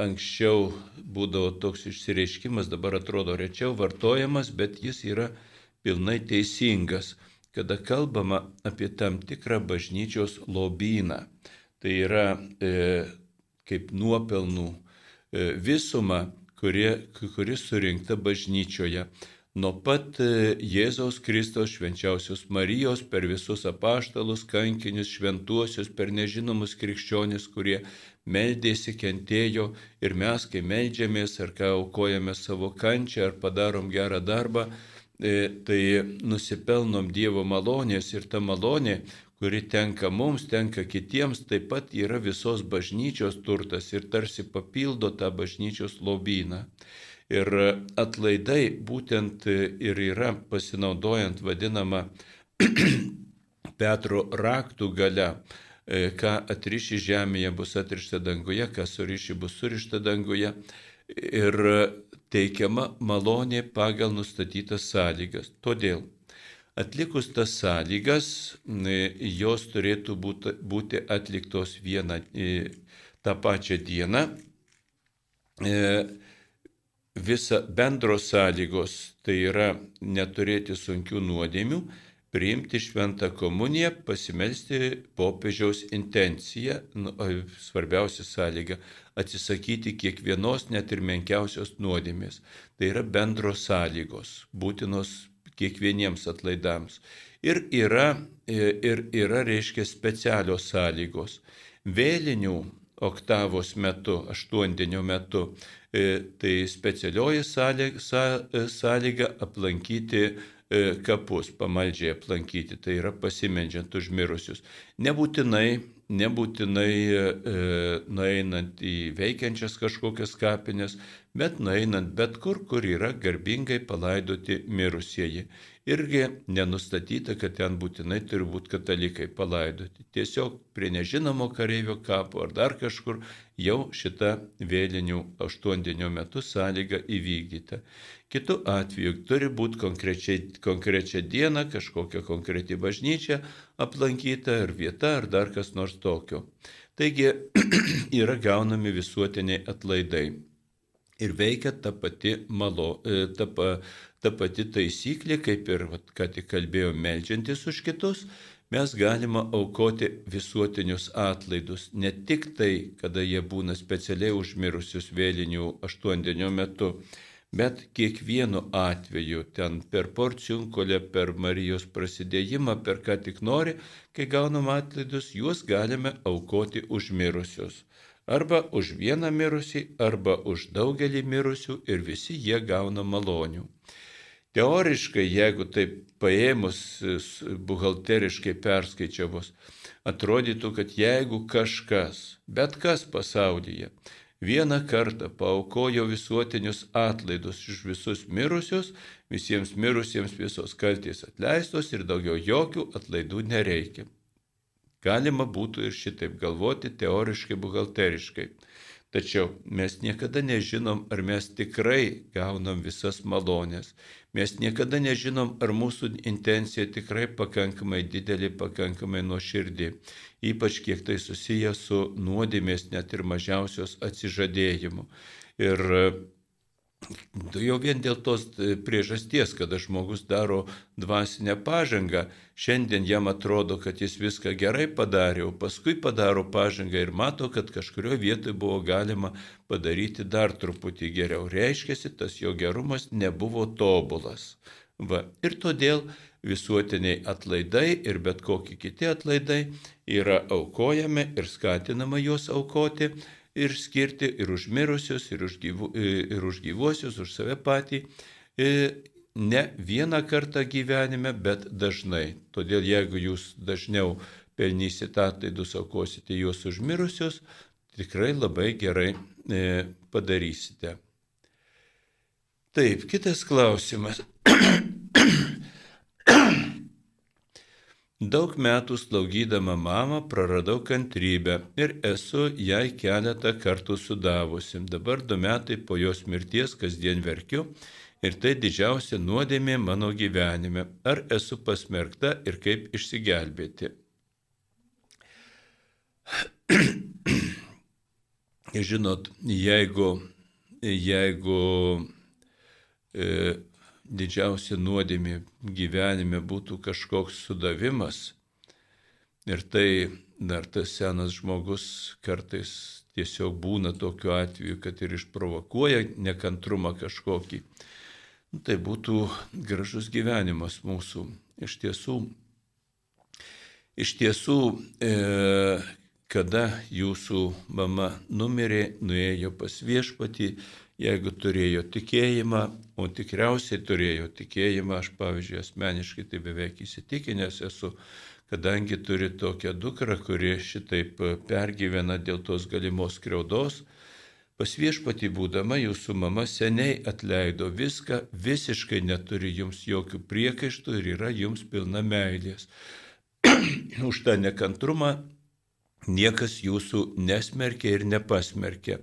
anksčiau būdavo toks išsireiškimas, dabar atrodo rečiau vartojamas, bet jis yra pilnai teisingas, kada kalbama apie tam tikrą bažnyčios lobyną. Tai yra e, kaip nuopelnų e, visuma, kurie, kuri surinkta bažnyčioje nuo pat e, Jėzaus Kristos švenčiausios Marijos per visus apaštalus, kankinius, šventuosius, per nežinomus krikščionis, kurie meldėsi, kentėjo ir mes, kai meldžiamės ar ką aukojame savo kančią ar padarom gerą darbą, e, tai nusipelnom Dievo malonės ir ta malonė, kuri tenka mums, tenka kitiems, taip pat yra visos bažnyčios turtas ir tarsi papildo tą bažnyčios lobyną. Ir atlaidai būtent ir yra pasinaudojant vadinamą Petro raktų gale, e, ką atriši žemėje bus atrišta danguje, ką suriši bus surišta danguje. Ir teikiama malonė pagal nustatytas sąlygas. Todėl Atlikus tas sąlygas, jos turėtų būti, atliktos vieną tą pačią dieną. Visa bendros sąlygos tai yra neturėti sunkių nuodėmių, priimti šventą komuniją, pasimelsti popiežiaus intenciją, nu, svarbiausia sąlyga - atsisakyti kiekvienos net ir menkiausios nuodėmės. Tai yra bendros sąlygos, būtinos kiekvieniems atlaidams. Ir yra, e, ir yra reiškia specialios sąlygos. Vėlinių oktavos metu, aštuondienio metu, tai specialioji e, sąlyga aplankyti kapus, pamaldžiai aplankyti, tai yra pasimendžiant užmirusius. Nebūtinai nebūtinai e, nueinant į veikiančias kažkokias kapines, bet nueinant bet kur, kur yra garbingai palaidoti mirusieji. Irgi nenustatyta, kad ten būtinai turi būti katalikai palaidoti. Tiesiog prie nežinomo kareivio kapo ar dar kažkur jau šita vėlinių aštuondienio metu sąlyga įvykdyta. Kitu atveju turi būti konkrečia diena, kažkokia konkreti bažnyčia aplankyta ar vieta ar dar kas nors tokio. Taigi yra gaunami visuotiniai atlaidai. Ir veikia ta pati, malo, e, ta, ta pati taisyklė, kaip ir, ką tik kalbėjau, melžiantis už kitus, mes galime aukoti visuotinius atlaidus. Ne tik tai, kada jie būna specialiai užmirusius vėlinių aštuondienio metu, Bet kiekvienu atveju ten per porciunkolę, per Marijos prasidėjimą, per ką tik nori, kai gaunam atlaidus, juos galime aukoti už mirusius. Arba už vieną mirusį, arba už daugelį mirusių ir visi jie gauna malonių. Teoriškai, jeigu taip paėmus buhalteriškai perskaičiavus, atrodytų, kad jeigu kažkas, bet kas pasaulyje, vieną kartą paukojo visuotinius atlaidus už visus mirusius, visiems mirusiems visos kaltės atleistos ir daugiau jokių atlaidų nereikia. Galima būtų ir šitaip galvoti teoriškai, buhalteriškai. Tačiau mes niekada nežinom, ar mes tikrai gaunam visas malonės. Mes niekada nežinom, ar mūsų intencija tikrai pakankamai didelė, pakankamai nuoširdį. Ypač kiek tai susiję su nuodėmės net ir mažiausios atsižadėjimu. Ir Jau vien dėl tos e, priežasties, kada žmogus daro dvasinę pažangą, šiandien jam atrodo, kad jis viską gerai padarė, o paskui padaro pažangą ir mato, kad kažkurioje vietoje buvo galima padaryti dar truputį geriau. Reiškia, tas jo gerumas nebuvo tobulas. Va. Ir todėl visuotiniai atlaidai ir bet kokie kiti atlaidai yra aukojami ir skatinama juos aukoti ir skirti ir už mirusius, ir už, gyvu, ir už gyvuosius, už save patį. Ne vieną kartą gyvenime, bet dažnai. Todėl jeigu jūs dažniau pelnysite atlaidus, aukosite juos už mirusius, tikrai labai gerai e, padarysite. Taip, kitas klausimas. Daug metų slaugydama mamą praradau kantrybę ir esu jai keletą kartų sudavusi. Dabar du metai po jos mirties kasdien verkiu ir tai didžiausia nuodėmė mano gyvenime. Ar esu pasmerkta ir kaip išsigelbėti? Žinot, jeigu, jeigu e, didžiausia nuodėmė gyvenime būtų kažkoks sudavimas. Ir tai dar tas senas žmogus kartais tiesiog būna tokiu atveju, kad ir išprovokuoja nekantrumą kažkokį. Nu, tai būtų gražus gyvenimas mūsų. Iš tiesų, iš tiesų e, kada jūsų mama numirė, nuėjo pas viešpatį, jeigu turėjo tikėjimą, o tikriausiai turėjo tikėjimą, aš pavyzdžiui asmeniškai tai beveik įsitikinęs esu, kadangi turi tokią dukrą, kuri šitaip pergyvena dėl tos galimos kreudos, Pas viešpatį būdama jūsų mama seniai atleido viską, visiškai neturi jums jokių priekaištų ir yra jums pilna meilės. Už tą nekantrumą niekas jūsų nesmerkia ir nepasmerkia.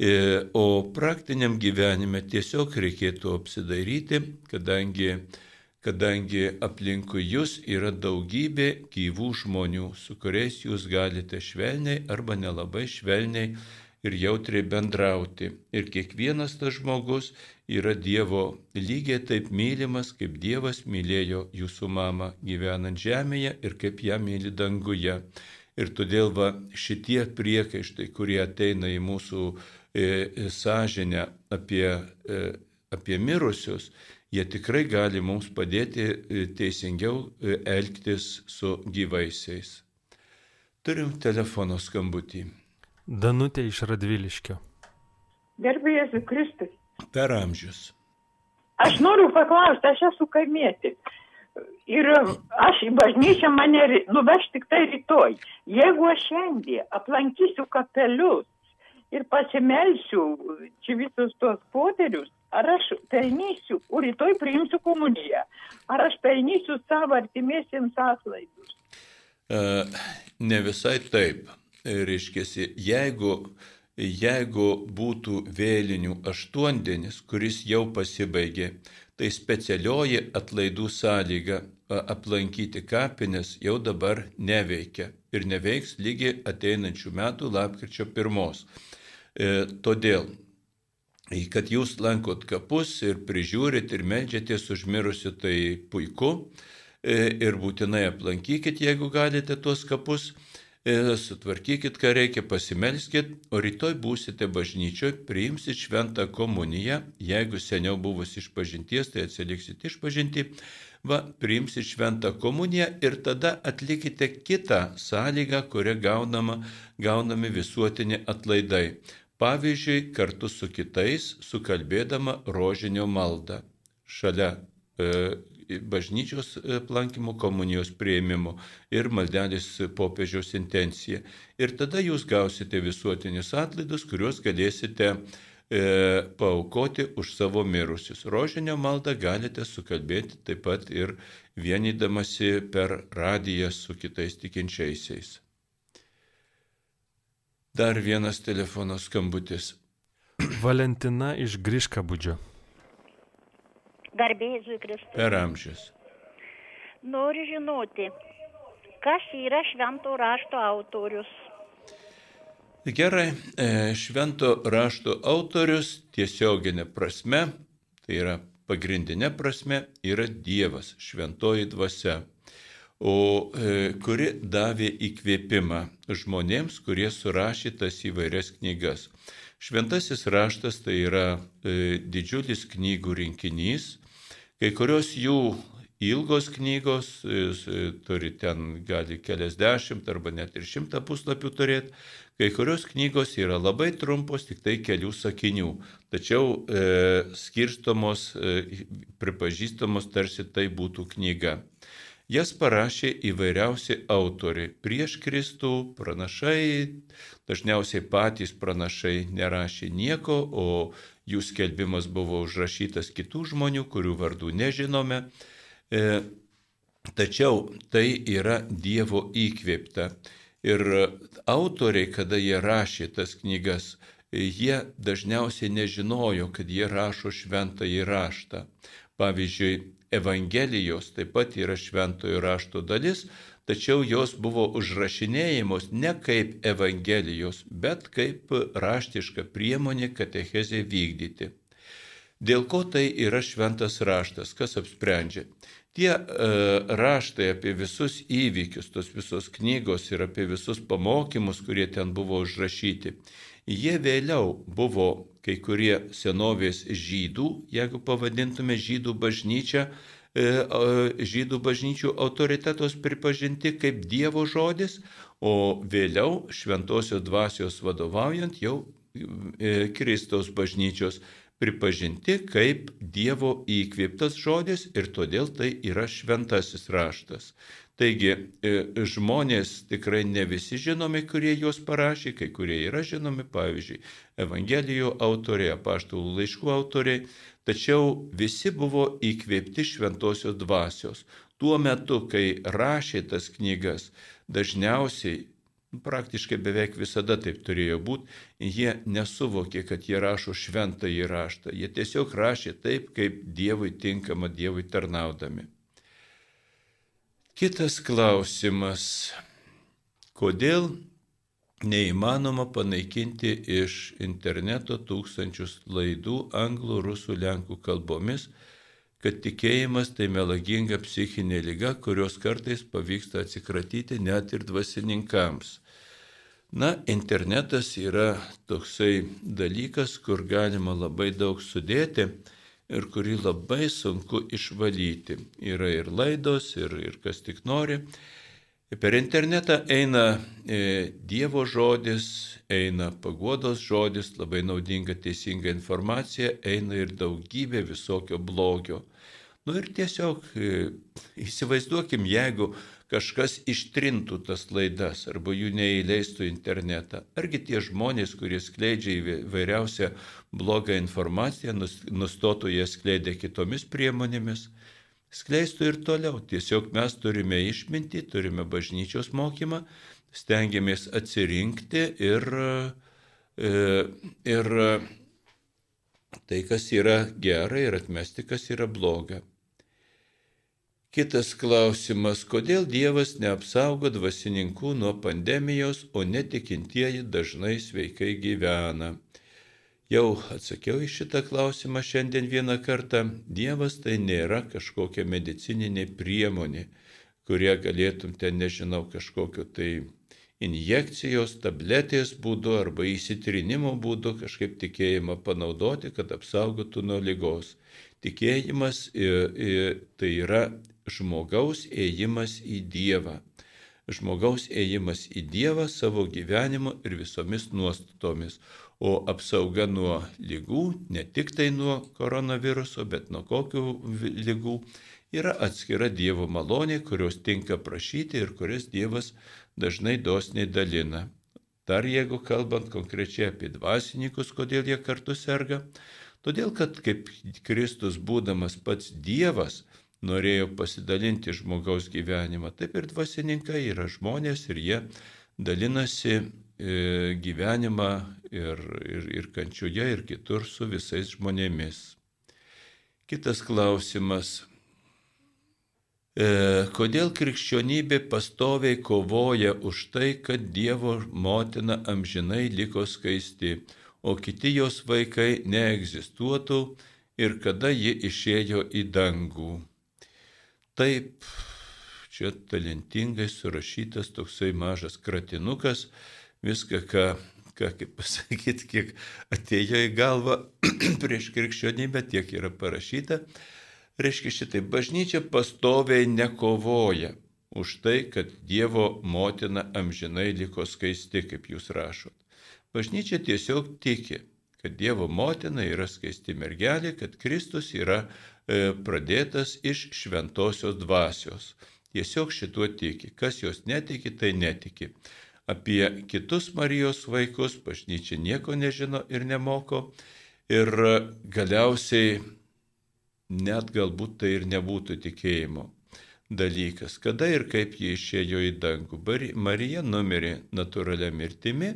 E, o praktiniam gyvenime tiesiog reikėtų apsidairyti, kadangi, kadangi aplinkui jūs yra daugybė gyvų žmonių, su kuriais jūs galite švelniai arba nelabai švelniai ir jautriai bendrauti. Ir kiekvienas tas žmogus yra Dievo lygiai taip mylimas, kaip Dievas mylėjo jūsų mamą gyvenant žemėje ir kaip ją myli danguje. Ir todėl va šitie priekaištai, kurie ateina į mūsų sąžinę apie, e, apie mirusius, jie tikrai gali mums padėti e, teisingiau e, elgtis su gyvaisiais. Turim telefono skambutį. Danutė iš Radviliškio. Gerbėjai Kristus. Per amžius. Aš noriu paklausti, aš esu kaimėti. Ir aš į bažnyčią mane nuveš tik tai rytoj. Jeigu aš šiandien aplankysiu kapelius ir pasimelsiu čia visus tuos poterius, ar aš pelnysiu, o rytoj priimsiu komuniją, ar aš pelnysiu savo artimiesiems atlaidus? Uh, ne visai taip reiškia, jeigu, jeigu būtų vėlinių aštuondienis, kuris jau pasibaigė, tai specialioji atlaidų sąlyga aplankyti kapines jau dabar neveikia ir neveiks lygiai ateinančių metų lapkričio pirmos. E, todėl, kad jūs lankot kapus ir prižiūrit ir medžiatės užmirusiu, tai puiku. E, ir būtinai aplankykit, jeigu galite tuos kapus. E, sutvarkykit, ką reikia, pasimelskit, o rytoj būsite bažnyčioje, priimsit šventą komuniją, jeigu seniau buvus iš pažinties, tai atsiliksit iš pažinti, va, priimsit šventą komuniją ir tada atlikite kitą sąlygą, kurią gaunama, gaunami visuotiniai atlaidai. Pavyzdžiui, kartu su kitais sukalbėdama rožinio maldą. Šalia e, bažnyčios aplankimo, komunijos prieimimo ir maldelis popiežiaus intencija. Ir tada jūs gausite visuotinius atlaidus, kuriuos galėsite e, paukoti už savo mirusius. Rožinio maldą galite sukalbėti taip pat ir vienydamasi per radiją su kitais tikinčiaisiais. Dar vienas telefono skambutis. Valentina iš Griškabudžio. Garbėzui Kristui. Per amžius. Noriu žinoti, kas yra švento rašto autorius. Gerai, e, švento rašto autorius tiesioginė prasme, tai yra pagrindinė prasme, yra Dievas, šventoji dvasia, o e, kuri davė įkvėpimą žmonėms, kurie surašė tas įvairias knygas. Šventasis raštas tai yra e, didžiulis knygų rinkinys, Kai kurios jų ilgos knygos, turi ten gali keliasdešimt arba net ir šimtą puslapių turėti, kai kurios knygos yra labai trumpos, tik tai kelių sakinių, tačiau e, skirstomos, e, pripažįstamos tarsi tai būtų knyga. Jas parašė įvairiausi autoriai. Prieš Kristų pranašai, dažniausiai patys pranašai nerašė nieko, o jų skelbimas buvo užrašytas kitų žmonių, kurių vardų nežinome. E, tačiau tai yra Dievo įkvėpta. Ir autoriai, kada jie rašė tas knygas, jie dažniausiai nežinojo, kad jie rašo šventąjį raštą. Pavyzdžiui, Evangelijos taip pat yra šventojo rašto dalis, tačiau jos buvo užrašinėjimos ne kaip Evangelijos, bet kaip raštiška priemonė katechezė vykdyti. Dėl ko tai yra šventas raštas, kas apsprendžia? Tie e, raštai apie visus įvykius, tos visos knygos ir apie visus pamokymus, kurie ten buvo užrašyti, jie vėliau buvo kai kurie senovės žydų, jeigu pavadintume žydų bažnyčią, E, žydų bažnyčių autoritetos pripažinti kaip Dievo žodis, o vėliau šventosios dvasios vadovaujant jau e, Kristaus bažnyčios pripažinti kaip Dievo įkvėptas žodis ir todėl tai yra šventasis raštas. Taigi e, žmonės tikrai ne visi žinomi, kurie juos parašė, kai kurie yra žinomi, pavyzdžiui, Evangelijų autoriai, apaštalų laiškų autoriai, tačiau visi buvo įkvėpti šventosios dvasios. Tuo metu, kai rašė tas knygas, dažniausiai praktiškai beveik visada taip turėjo būti, jie nesuvokė, kad jie rašo šventą įraštą. Jie tiesiog rašė taip, kaip Dievui tinkama Dievui tarnaudami. Kitas klausimas. Kodėl neįmanoma panaikinti iš interneto tūkstančius laidų anglų, rusų, lenkų kalbomis, kad tikėjimas tai melaginga psichinė lyga, kurios kartais pavyksta atsikratyti net ir dvasininkams. Na, internetas yra toksai dalykas, kur galima labai daug sudėti ir kurį labai sunku išvalyti. Yra ir laidos, ir, ir kas tik nori. Per internetą eina e, Dievo žodis, eina paguodos žodis, labai naudinga teisinga informacija, eina ir daugybė visokio blogio. Nu ir tiesiog e, įsivaizduokim, jeigu kažkas ištrintų tas laidas arba jų neįleistų internetą. Argi tie žmonės, kurie skleidžia įvairiausią blogą informaciją, nustotų ją skleidę kitomis priemonėmis, skleistų ir toliau. Tiesiog mes turime išminti, turime bažnyčios mokymą, stengiamės atsirinkti ir, e, ir tai, kas yra gera ir atmesti, kas yra bloga. Kitas klausimas, kodėl Dievas neapsaugo dvasininkų nuo pandemijos, o netikintieji dažnai sveikai gyvena? Jau atsakiau į šitą klausimą šiandien vieną kartą. Dievas tai nėra kažkokia medicininė priemonė, kurie galėtum ten, nežinau, kažkokio tai injekcijos, tabletės būdu arba įsitrinimo būdu kažkaip tikėjimą panaudoti, kad apsaugotų nuo lygos. Tikėjimas tai yra žmogaus ėjimas į Dievą. Žmogaus ėjimas į Dievą savo gyvenimu ir visomis nuostatomis. O apsauga nuo lygų, ne tik tai nuo koronaviruso, bet nuo kokių lygų, yra atskira Dievo malonė, kurios tinka prašyti ir kurias Dievas dažnai dosniai dalina. Dar jeigu kalbant konkrečiai apie dvasininkus, kodėl jie kartu serga, todėl kad kaip Kristus būdamas pats Dievas, norėjo pasidalinti žmogaus gyvenimą. Taip ir dvasininkai yra žmonės ir jie dalinasi e, gyvenimą ir, ir, ir kančioje, ir kitur su visais žmonėmis. Kitas klausimas. E, kodėl krikščionybė pastoviai kovoja už tai, kad Dievo motina amžinai liko skaisti, o kiti jos vaikai neegzistuotų ir kada ji išėjo į dangų? taip čia talentingai surašytas toksai mažas kratinukas, viską, ką, ką kaip pasakyti, kiek atėjo į galvą prieš krikščionybę, tiek yra parašyta. Reiškia šitai, bažnyčia pastoviai nekovoja už tai, kad Dievo motina amžinai liko skaisti, kaip jūs rašot. Bažnyčia tiesiog tiki, kad Dievo motina yra skaisti mergelė, kad Kristus yra E, pradėtas iš šventosios dvasios. Tiesiog šituo tiki. Kas jos netiki, tai netiki. Apie kitus Marijos vaikus bažnyčia nieko nežino ir nemoko. Ir galiausiai net galbūt tai ir nebūtų tikėjimo dalykas. Kada ir kaip ji išėjo į dangų. Marija numirė natūralia mirtimi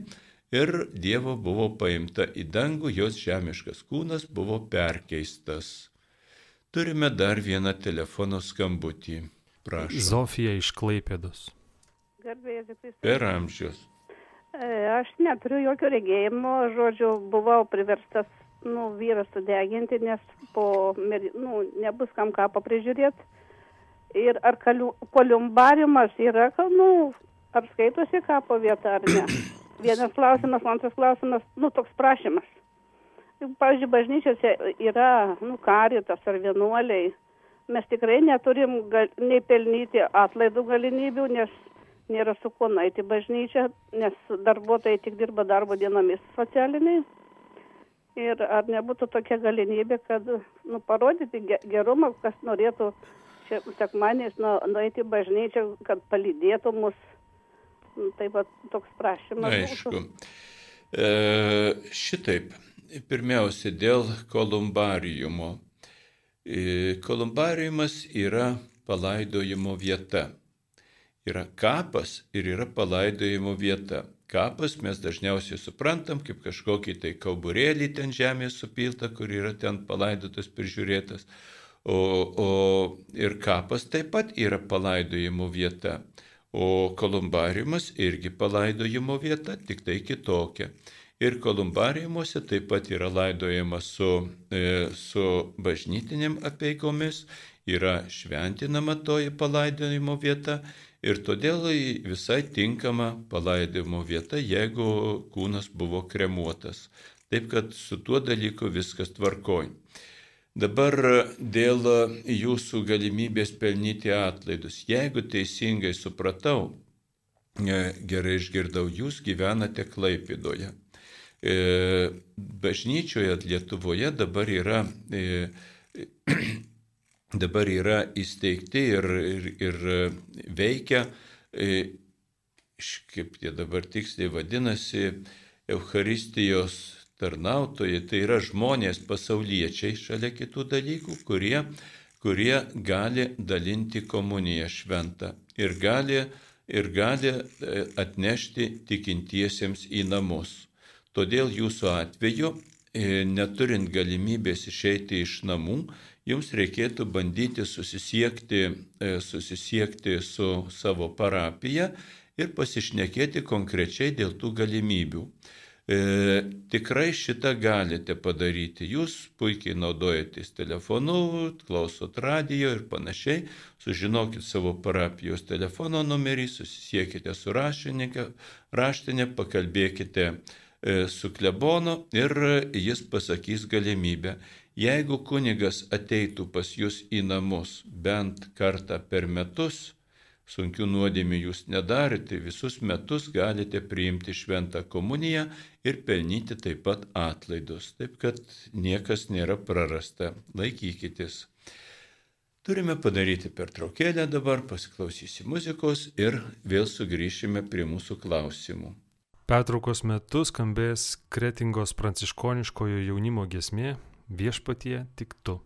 ir Dievo buvo paimta į dangų, jos žemiškas kūnas buvo perkeistas. Turime dar vieną telefono skambutį. Prašau. Zofija iš Klaipėdos. Per amžius. E, aš neturiu jokio regėjimo, žodžiu, buvau priverstas, nu, vyras sudeginti, nes po, nu, nebus kam ką paprižiūrėti. Ir ar koliumbariumas yra, nu, ar skaitosi kapo vieta ar ne. Vienas klausimas, antras klausimas, nu, toks prašymas pavyzdžiui, bažnyčiose yra, nu, karitas ar vienuoliai. Mes tikrai neturim gal, nei pelnyti atlaidų galimybių, nes nėra su kuo naiti bažnyčia, nes darbuotojai tik dirba darbo dienomis socialiniai. Ir ar nebūtų tokia galimybė, kad nu, parodyti ge- gerumą, kas norėtų čia sekmaniais nu, nueiti į bažnyčią, kad palydėtų mus. Nu, Taip pat toks prašymas. Aišku. būtų. E, šitaip, pirmiausia, dėl kolumbariumo. E, kolumbariumas yra palaidojimo vieta. Yra kapas ir yra palaidojimo vieta. Kapas mes dažniausiai suprantam kaip kažkokį tai kauburėlį ten žemės supiltą, kur yra ten palaidotas, prižiūrėtas. O, o ir kapas taip pat yra palaidojimo vieta. O kolumbariumas irgi palaidojimo vieta, tik tai kitokia. Ir kolumbariumuose taip pat yra laidojama su, e, su bažnytinėm apeigomis, yra šventinama toji palaidojimo vieta ir todėl visai tinkama palaidojimo vieta, jeigu kūnas buvo kremuotas. Taip kad su tuo dalyku viskas tvarkoj. Dabar dėl jūsų galimybės pelnyti atlaidus. Jeigu teisingai supratau, e, gerai išgirdau, jūs gyvenate Klaipidoje. E, Bažnyčioje Lietuvoje dabar yra, e, dabar yra įsteigti ir, ir, ir veikia, e, kaip jie dabar tiksliai vadinasi, Eucharistijos tarnautojai, tai yra žmonės pasauliečiai šalia kitų dalykų, kurie, kurie gali dalinti komuniją šventą ir gali, ir gali e, atnešti tikintiesiems į namus. Todėl jūsų atveju, e, neturint galimybės išeiti iš namų, jums reikėtų bandyti susisiekti, e, susisiekti su savo parapija ir pasišnekėti konkrečiai dėl tų galimybių. E, tikrai šitą galite padaryti. Jūs puikiai naudojatės telefonu, klausot radio ir panašiai. Sužinokit savo parapijos telefono numerį, susisiekite su raštinė, pakalbėkite e, su klebonu ir jis pasakys galimybę. Jeigu kunigas ateitų pas jūs į namus bent kartą per metus, sunkių nuodėmių jūs nedarite, visus metus galite priimti šventą komuniją ir pelnyti taip pat atlaidus. Taip kad niekas nėra prarasta. Laikykitės. Turime padaryti pertraukėlę dabar, pasiklausysi muzikos ir vėl sugrįšime prie mūsų klausimų. Pertraukos metu skambės Kretingos pranciškoniškojo jaunimo gesmė Viešpatie tik tu.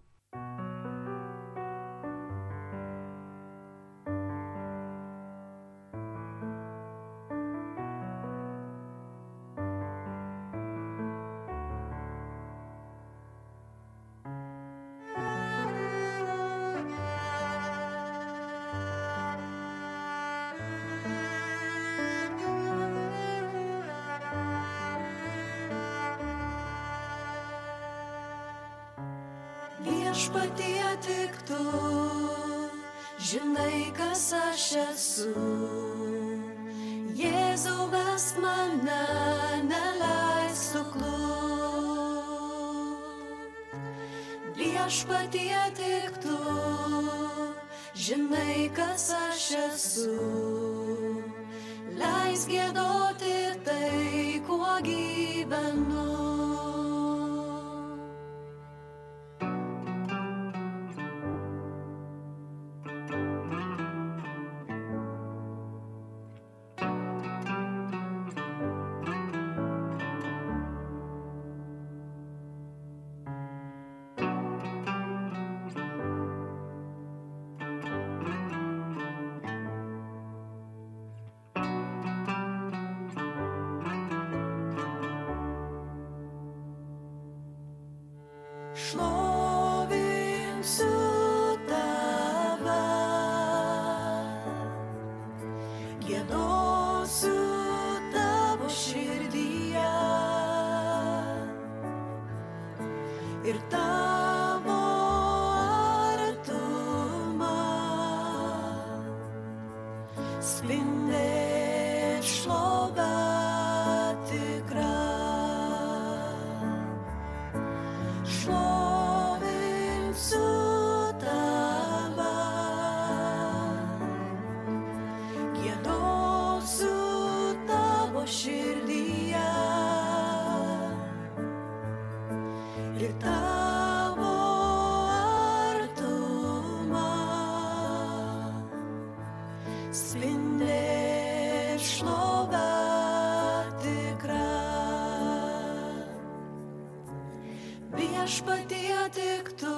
viešpatie tik tu,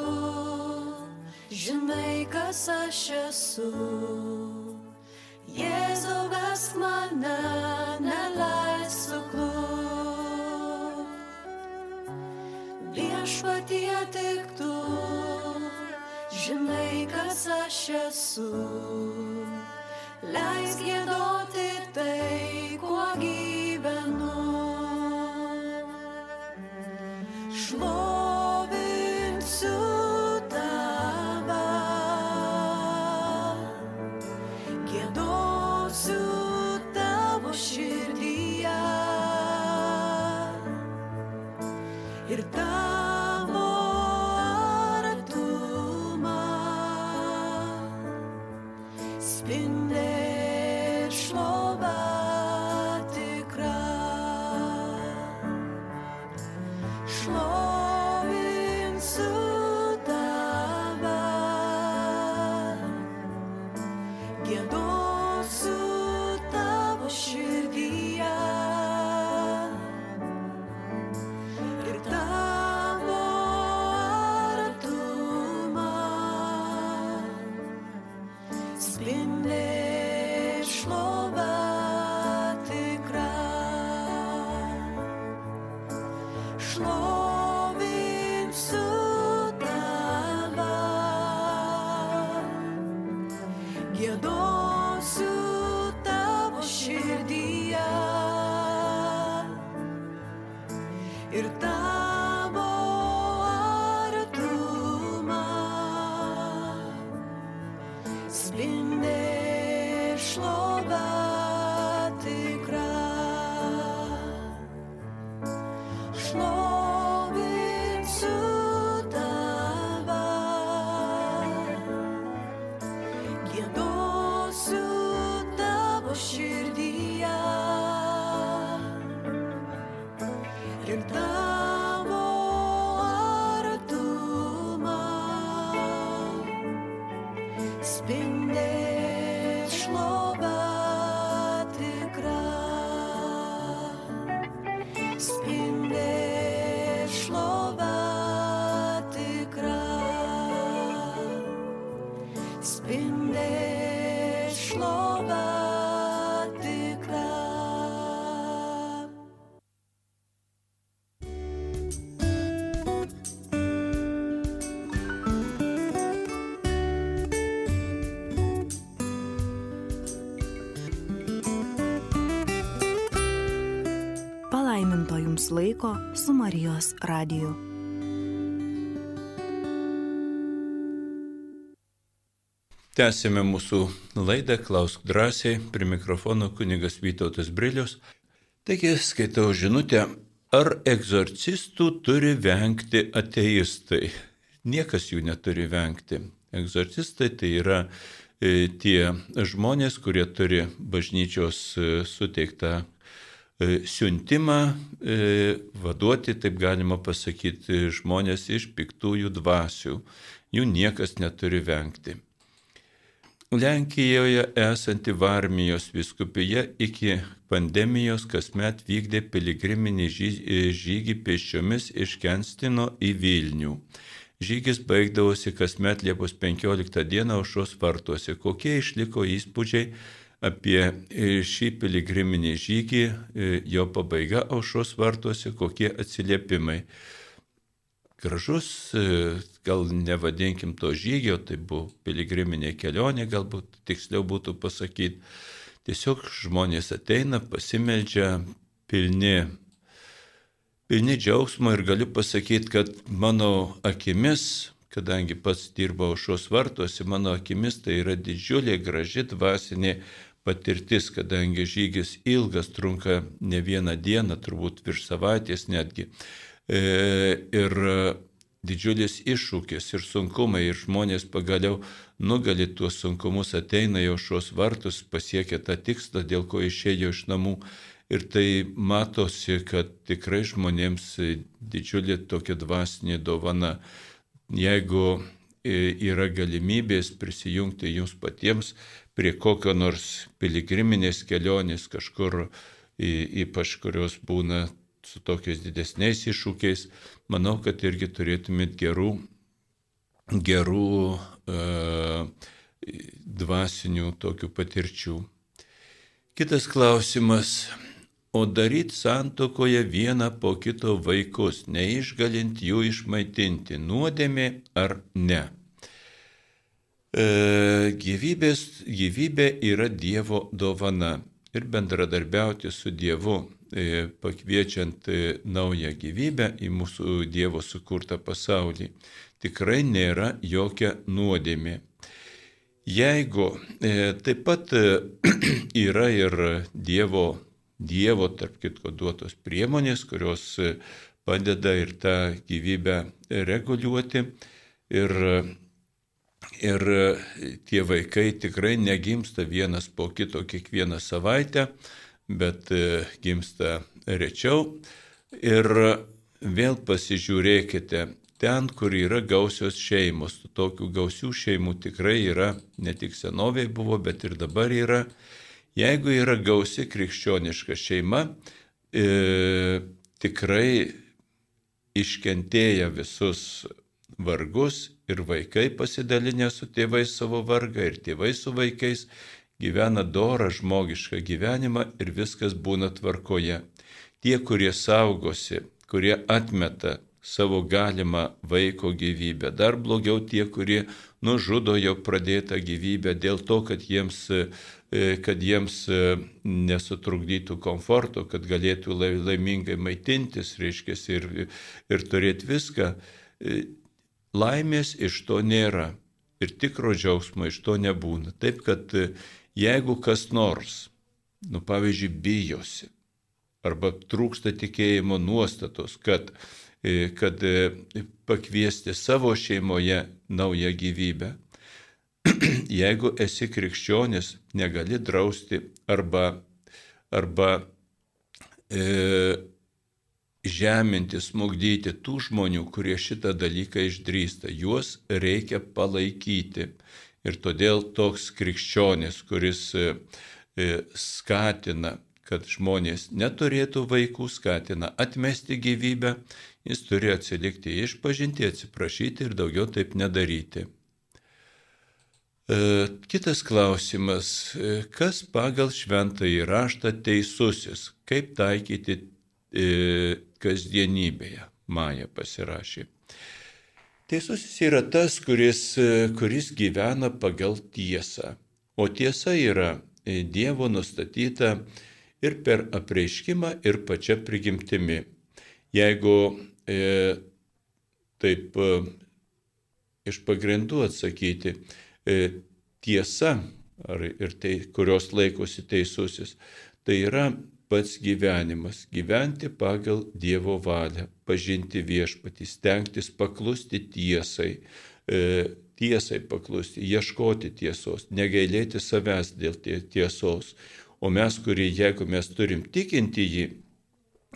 žinai, kas aš esu. Jėzau vesk mane, neleis suklūp. Viešpatie tik tu, žinai, kas aš esu. Leisk gėdoti tai, kuo gyvenu. Šlo Jums laiko su Marijos radiju. Tęsime mūsų laidą, klausk drąsiai, prie mikrofono kunigas Vytautas Brilius. Taigi skaitau žinutę, ar egzorcistų turi vengti ateistai? Niekas jų neturi vengti. Egzorcistai tai yra e, tie žmonės, kurie turi bažnyčios e, suteiktą siuntimą e, vaduoti, taip galima pasakyti, žmonės iš piktųjų dvasių. Jų niekas neturi vengti. Lenkijoje esanti Varmijos viskupija iki pandemijos kasmet vykdė piligriminį žy- žygį pėsčiomis iš Kenstino į Vilnių. Žygis baigdavosi kasmet Liepos 15 dieną aušos vartuose. Kokie išliko įspūdžiai apie e, šį piligriminį žygį, e, jo pabaiga aušos vartuose, kokie atsiliepimai gražus, e, gal nevadinkim to žygio, tai buvo piligriminė kelionė, galbūt tiksliau būtų pasakyti. Tiesiog žmonės ateina, pasimeldžia, pilni, pilni džiaugsmo ir galiu pasakyti, kad mano akimis, kadangi pats dirbau šios vartuose, mano akimis tai yra didžiulė, graži dvasinė patirtis, kadangi žygis ilgas, trunka ne vieną dieną, turbūt virš savaitės netgi. E, ir didžiulis iššūkis ir sunkumai ir žmonės pagaliau nugali tuos sunkumus, ateina jau šios vartus, pasiekia tą tikslą, dėl ko išėjo iš namų. Ir tai matosi, kad tikrai žmonėms didžiulė tokia dvasinė dovana. Jeigu e, yra galimybės prisijungti jums patiems prie kokio nors piligriminės kelionės kažkur, ypač kurios būna su tokiais didesniais iššūkiais, manau, kad irgi turėtumėt gerų, gerų dvasinių tokių patirčių. Kitas klausimas. O daryti santokoje vieną po kito vaikus, neišgalint jų išmaitinti, nuodėmė ar ne? E, gyvybės, gyvybė yra Dievo dovana ir bendradarbiauti su Dievu, e, pakviečiant e, naują gyvybę į mūsų Dievo sukurtą pasaulį, tikrai nėra jokia nuodėmė. Jeigu taip pat yra ir Dievo, Dievo, tarp kitko, duotos priemonės, kurios padeda ir tą gyvybę reguliuoti. Ir, ir tie vaikai tikrai negimsta vienas po kito kiekvieną savaitę, bet gimsta rečiau. Ir vėl pasižiūrėkite, ten, kur yra gausios šeimos. Tokių gausių šeimų tikrai yra, ne tik senoviai buvo, bet ir dabar yra. Jeigu yra gausi krikščioniška šeima, e, tikrai iškentėję visus vargus ir vaikai pasidalinę su tėvais savo vargą ir tėvai su vaikais gyvena dorą žmogišką gyvenimą ir viskas būna tvarkoje. Tie, kurie saugosi, kurie atmeta savo galimą vaiko gyvybę. Dar blogiau tie, kurie nužudo jau pradėtą gyvybę dėl to, kad jiems, e, kad jiems e, nesutrukdytų komforto, kad galėtų laimingai maitintis, reiškia, ir, ir turėti viską. E, laimės iš to nėra ir tikro džiaugsmo iš to nebūna. Taip, kad jeigu kas nors, nu pavyzdžiui, bijosi arba trūksta tikėjimo nuostatos, kad E, kad e, pakviesti savo šeimoje naują gyvybę. Jeigu esi krikščionis, negali drausti arba, arba e, žeminti, smugdyti tų žmonių, kurie šitą dalyką išdrįsta. Juos reikia palaikyti. Ir todėl toks krikščionis, kuris e, e skatina, kad žmonės neturėtų vaikų, skatina atmesti gyvybę, jis turi atsilikti išpažinti, atsiprašyti ir daugiau taip nedaryti. E, kitas klausimas. Kas pagal šventąjį raštą teisusis? Kaip taikyti kasdienybėje? Maja pasirašė. Teisusis yra tas, kuris, kuris gyvena pagal tiesą. O tiesa yra Dievo nustatyta ir per apreiškimą, ir pačia prigimtimi. Jeigu e, taip e, iš pagrindų atsakyti, e, tiesa, ar, ir tai, kurios laikosi teisusis, tai yra pats gyvenimas, gyventi pagal Dievo valią, pažinti viešpatį, stengtis paklusti tiesai, e, tiesai paklusti, ieškoti tiesos, negailėti savęs dėl tiesos. O mes, kurie, jeigu mes turim tikinti jį,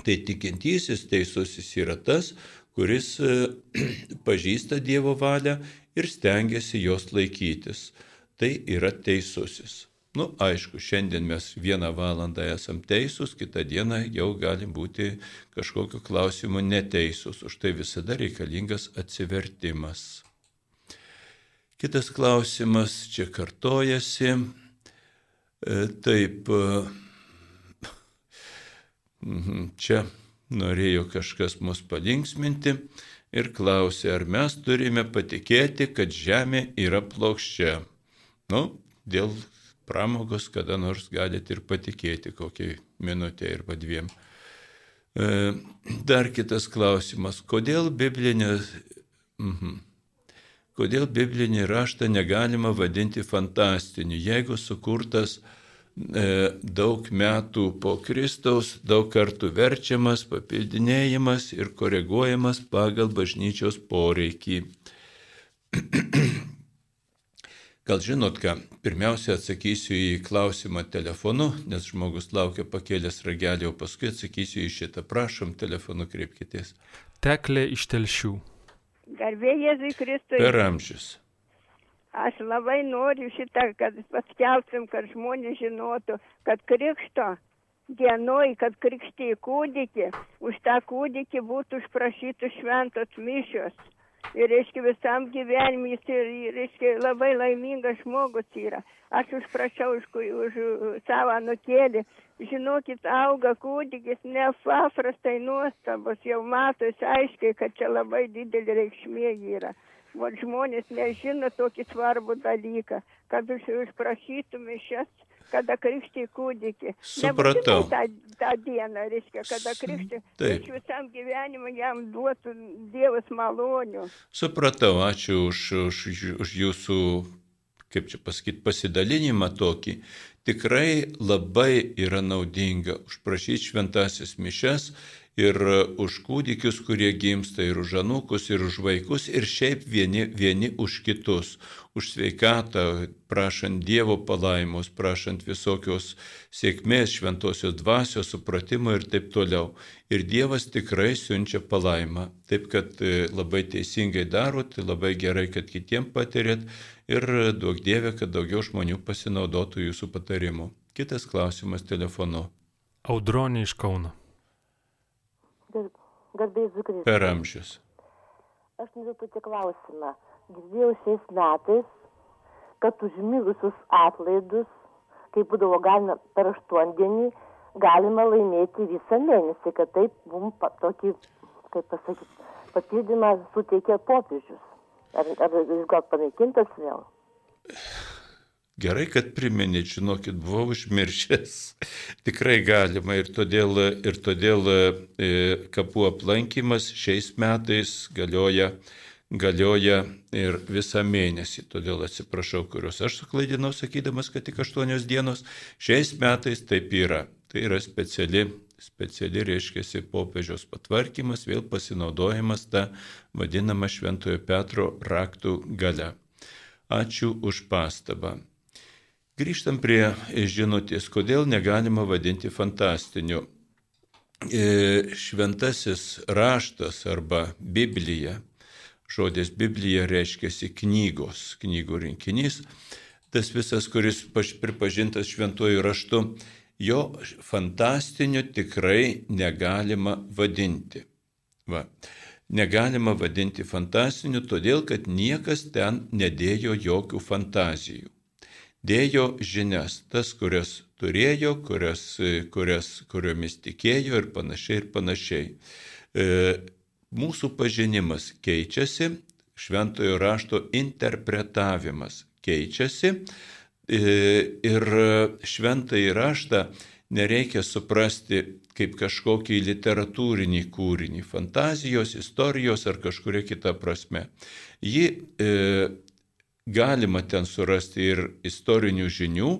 Tai tikintysis teisusis yra tas, kuris e, pažįsta Dievo valią ir stengiasi jos laikytis. Tai yra teisusis. Nu, aišku, šiandien mes vieną valandą esam teisūs, kitą dieną jau gali būti kažkokiu klausimu neteisūs. Už tai visada reikalingas atsivertimas. Kitas klausimas čia kartojasi. E, taip, Mhm, čia norėjo kažkas mus palinksminti ir klausė, ar mes turime patikėti, kad Žemė yra plokščia. Nu, dėl pramogos kada nors galite ir patikėti kokią minutę arba dviem. E, dar kitas klausimas, kodėl biblinė, mhm, kodėl biblinį raštą negalima vadinti fantastiniu, jeigu sukurtas E, daug metų po Kristaus, daug kartų verčiamas, papildinėjimas ir koreguojamas pagal bažnyčios poreikį. Gal žinot ką, pirmiausia atsakysiu į klausimą telefonu, nes žmogus laukia pakėlęs ragelį, o paskui atsakysiu į šitą. Prašom, telefonu kreipkitės. Teklė iš telšių. Garbė Jėzui Kristui. Per amžius. Aš labai noriu šitą, kad paskelbtum, kad žmonės žinotų, kad krikšto dienoj, kad krikštė kūdikį, už tą kūdikį būtų užprašytų šventos mišios. Ir, reiškia, visam gyvenimui jis ir, reiškia, labai laimingas žmogus yra. Aš užprašau už, už savo nukėlį. Žinokit, auga kūdikis nepaprastai nuostabus, jau matosi aiškiai, kad čia labai didelė reikšmė yra. O žmonės nežino tokį svarbų dalyką, kad už, užprašytume šias, kada krikštai kūdikį. Supratau. Nebūtinai tą, tą dieną, reiškia, kada krikštai. Taip. Iš visam gyvenimui jam duotų Dievas malonių. Supratau, ačiū už, už, už jūsų, kaip čia pasakyti, pasidalinimą tokį. Tikrai labai yra naudinga užprašyti šventasis mišes ir e, už kūdikius, kurie gimsta, ir už anūkus, ir už vaikus, ir šiaip vieni, vieni už kitus. Už sveikatą, prašant Dievo palaimos, prašant visokios sėkmės, šventosios dvasios, supratimo ir taip toliau. Ir Dievas tikrai siunčia palaimą. Taip, kad e, labai teisingai darot, labai gerai, kad kitiem patirėt ir duok Dieve, kad daugiau žmonių pasinaudotų jūsų patarimu. Kitas klausimas telefonu. Audronė iš Kauno. Garbėjai Zukris. Per amžius. Aš noriu tokį klausimą. Girdėjau šiais metais, kad užmigusius atlaidus, kai būdavo galima per aštuondienį, galima laimėti visą mėnesį, kad taip mums tokį, kaip pasakyti, papildymą suteikė popiežius. Ar, ar jis gal panaikintas vėl? Gerai, kad priminėt, žinokit, buvau užmiršęs. Tikrai galima ir todėl, ir todėl e, kapų aplankymas šiais metais galioja, galioja ir visą mėnesį. Todėl atsiprašau, kuriuos aš suklaidinau, sakydamas, kad tik aštuonios dienos. Šiais metais taip yra. Tai yra speciali, speciali reiškia, popiežiaus patvarkymas, vėl pasinaudojimas tą vadinamą Šventojo Petro raktų gale. Ačiū už pastabą. Grįžtam prie žinutės, kodėl negalima vadinti fantastiniu. E, Šventasis raštas arba Biblija, žodis Biblija reiškia knygos, knygų rinkinys, tas visas, kuris pripažintas šventuoju raštu, jo fantastiniu tikrai negalima vadinti. Va. Negalima vadinti fantastiniu, todėl kad niekas ten nedėjo jokių fantazijų dėjo žinias, tas, kurias turėjo, kurias, kurias, kuriomis tikėjo ir panašiai ir panašiai. E, mūsų pažinimas keičiasi, šventojo rašto interpretavimas keičiasi e, ir šventąjį raštą nereikia suprasti kaip kažkokį literatūrinį kūrinį, fantazijos, istorijos ar kažkuria kita prasme. Ji e, galima ten surasti ir istorinių žinių,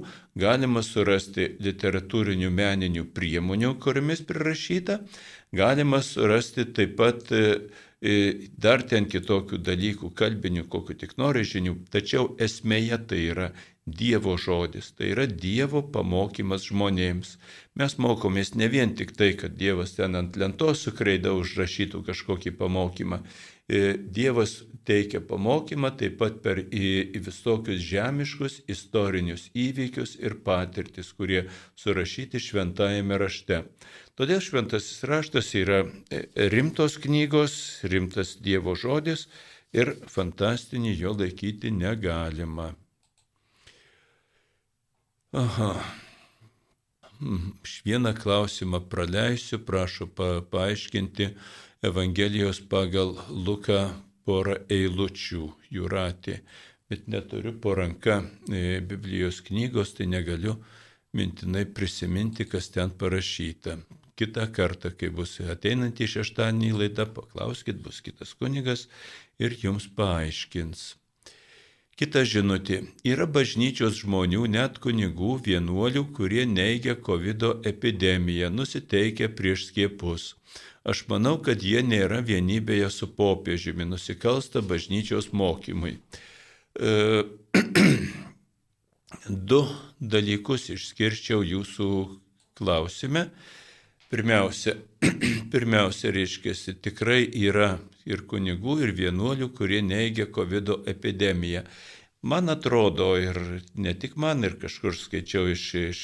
galima surasti literatūrinių meninių priemonių, kuriamis prirašyta, galima surasti taip pat e, e, dar ten kitokių dalykų, kalbinių, kokiu tik nori žinių, tačiau esmėje tai yra Dievo žodis, tai yra Dievo pamokymas žmonėms. Mes mokomės ne vien tik tai, kad Dievas ten ant lentos sukreida užrašytų kažkokį pamokymą. E, Dievas teikia pamokymą taip pat per į, į visokius žemiškus istorinius įvykius ir patirtis, kurie surašyti šventajame rašte. Todėl šventasis raštas yra e, rimtos knygos, rimtas Dievo žodis ir fantastinį jo laikyti negalima. Aha. Hmm, Vieną klausimą praleisiu, prašau pa, paaiškinti Evangelijos pagal Luką porą eilučių jūratė, bet neturiu po ranka e, Biblijos knygos, tai negaliu mintinai prisiminti, kas ten parašyta. Kita kartą, kai bus ateinantį šeštadienį laida, paklauskit, bus kitas kunigas ir jums paaiškins. Kita žinutė. Yra bažnyčios žmonių, net kunigų, vienuolių, kurie neigia COVID epidemiją, nusiteikia prieš skiepus. Aš manau, kad jie nėra vienybėje su popiežiumi, nusikalsta bažnyčios mokymui. E, du dalykus išskirčiau jūsų klausime. Pirmiausia, pirmiausia, reiškia, tikrai yra ir kunigų, ir vienuolių, kurie neigia COVID epidemiją. Man atrodo, ir ne tik man, ir kažkur skaičiau iš, iš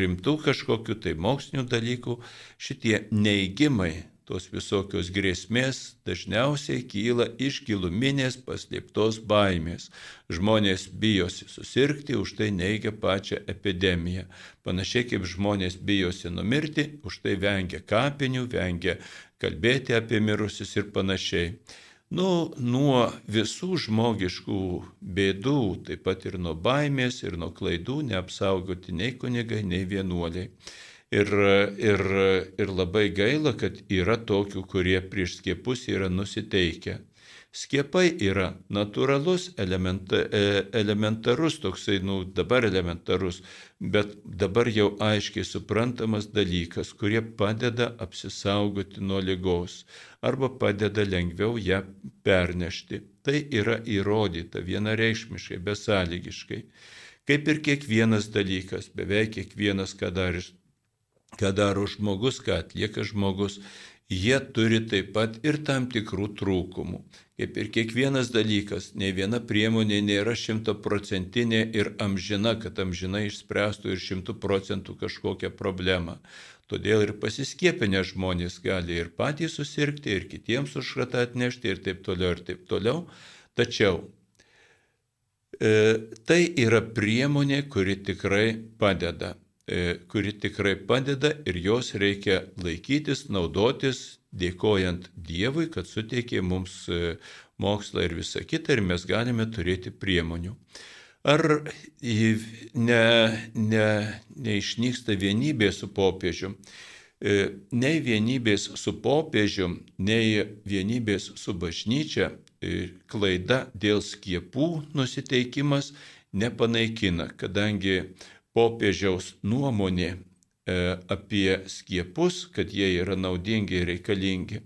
rimtų kažkokių tai mokslinių dalykų, šitie neigimai tos visokios grėsmės dažniausiai kyla iš giluminės paslėptos baimės. Žmonės bijosi susirgti, už tai neigia pačią epidemiją. Panašiai kaip žmonės bijosi numirti, už tai vengia kapinių, vengia kalbėti apie mirusius ir panašiai. Nu, nuo visų žmogiškų bėdų, taip pat ir nuo baimės, ir nuo klaidų neapsaugoti nei kunigai, nei vienuoliai. Ir, ir, ir labai gaila, kad yra tokių, kurie prieš skiepus yra nusiteikę. Skiepai yra natūralus, elementa, e, elementarus, toksai, nu, dabar elementarus, bet dabar jau aiškiai suprantamas dalykas, kurie padeda apsisaugoti nuo lygos arba padeda lengviau ją pernešti. Tai yra įrodyta vienareikšmiškai, besąlygiškai. Kaip ir kiekvienas dalykas, beveik kiekvienas, ką daro, ką daro žmogus, ką atlieka žmogus, jie turi taip pat ir tam tikrų trūkumų. Kaip ir kiekvienas dalykas, ne viena priemonė nėra šimtaprocentinė ir amžina, kad amžinai išspręstų ir šimtų procentų kažkokią problemą. Todėl ir pasiskiepinę žmonės gali ir patys susirgti, ir kitiems užkratą atnešti, ir taip toliau, ir taip toliau. Tačiau e, tai yra priemonė, kuri tikrai padeda kuri tikrai padeda ir jos reikia laikytis, naudotis, dėkojant Dievui, kad suteikė mums e, mokslą ir visą kitą ir mes galime turėti priemonių. Ar ne, ne, neišnyksta vienybė su popiežiu? E, nei vienybės su popiežiu, nei vienybės su bažnyčia e, klaida dėl skiepų nusiteikimas nepanaikina, kadangi popiežiaus nuomonė e, apie skiepus, kad jie yra naudingi ir reikalingi,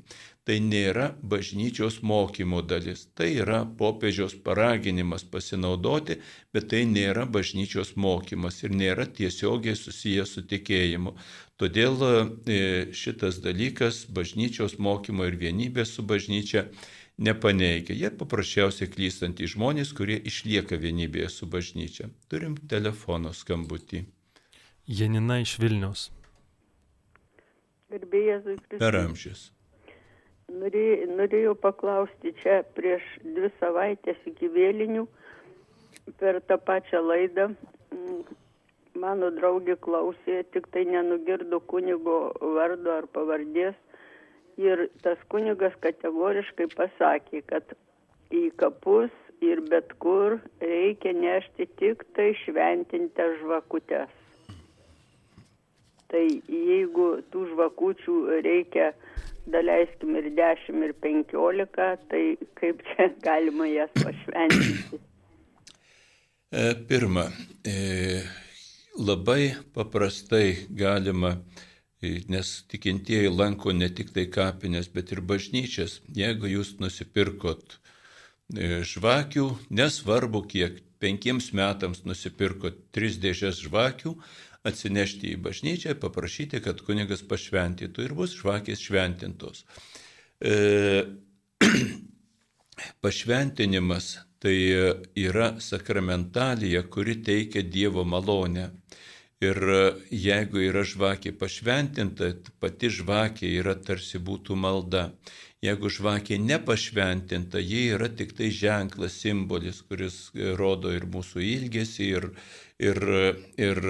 tai nėra bažnyčios mokymo dalis. Tai yra popiežiaus paraginimas pasinaudoti, bet tai nėra bažnyčios mokymas ir nėra tiesiogiai susijęs su tikėjimu. Todėl e, šitas dalykas bažnyčios mokymo ir vienybės su bažnyčia nepaneigia. Jie paprasčiausiai klystantys žmonės, kurie išlieka vienybėje su bažnyčia. Turim telefono skambutį. Janina iš Vilnius. Gerbėjas Kristus. Per amžius. Norė, norėjau paklausti čia prieš dvi savaitės iki vėlinių per tą pačią laidą. Mano draugė klausė, tik tai nenugirdo kunigo vardo ar pavardės. Ir tas kunigas kategoriškai pasakė, kad į kapus ir bet kur reikia nešti tik tai šventintą žvakutės. Tai jeigu tų žvakučių reikia daleiskim ir 10 ir 15, tai kaip čia galima jas pašventinti? E, Pirma, e, labai paprastai galima, nes tikintieji lanko ne tik tai kapinės, bet ir bažnyčias. Jeigu jūs nusipirkot e, žvakių, nesvarbu kiek, penkiems metams nusipirkot tris dėžės žvakių, atsinešti į bažnyčią, paprašyti, kad kunigas pašventytų ir bus žvakės šventintos. E, pašventinimas tai yra sakramentalija, kuri teikia Dievo malonę. Ir jeigu yra žvakė pašventinta, pati žvakė yra tarsi būtų malda. Jeigu žvakė nepašventinta, ji yra tik tai ženklas, simbolis, kuris rodo ir mūsų ilgesį, ir, ir, ir,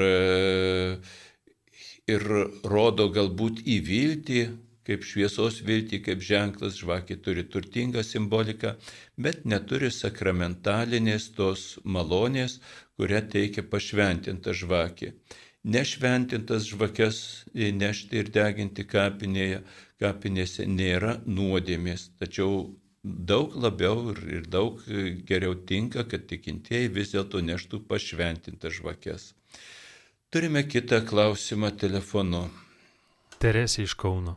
ir rodo galbūt į viltį, kaip šviesos viltį, kaip ženklas, žvakė turi turtingą simboliką, bet neturi sakramentalinės tos malonės, kurią teikia pašventinta žvakė. Nešventintas žvakes nešti ir deginti kapinėje, kapinėse nėra nuodėmės, tačiau daug labiau ir, daug geriau tinka, kad tikintieji vis dėlto neštų pašventintas žvakes. Turime kitą klausimą telefonu. Teresė iš Kauno.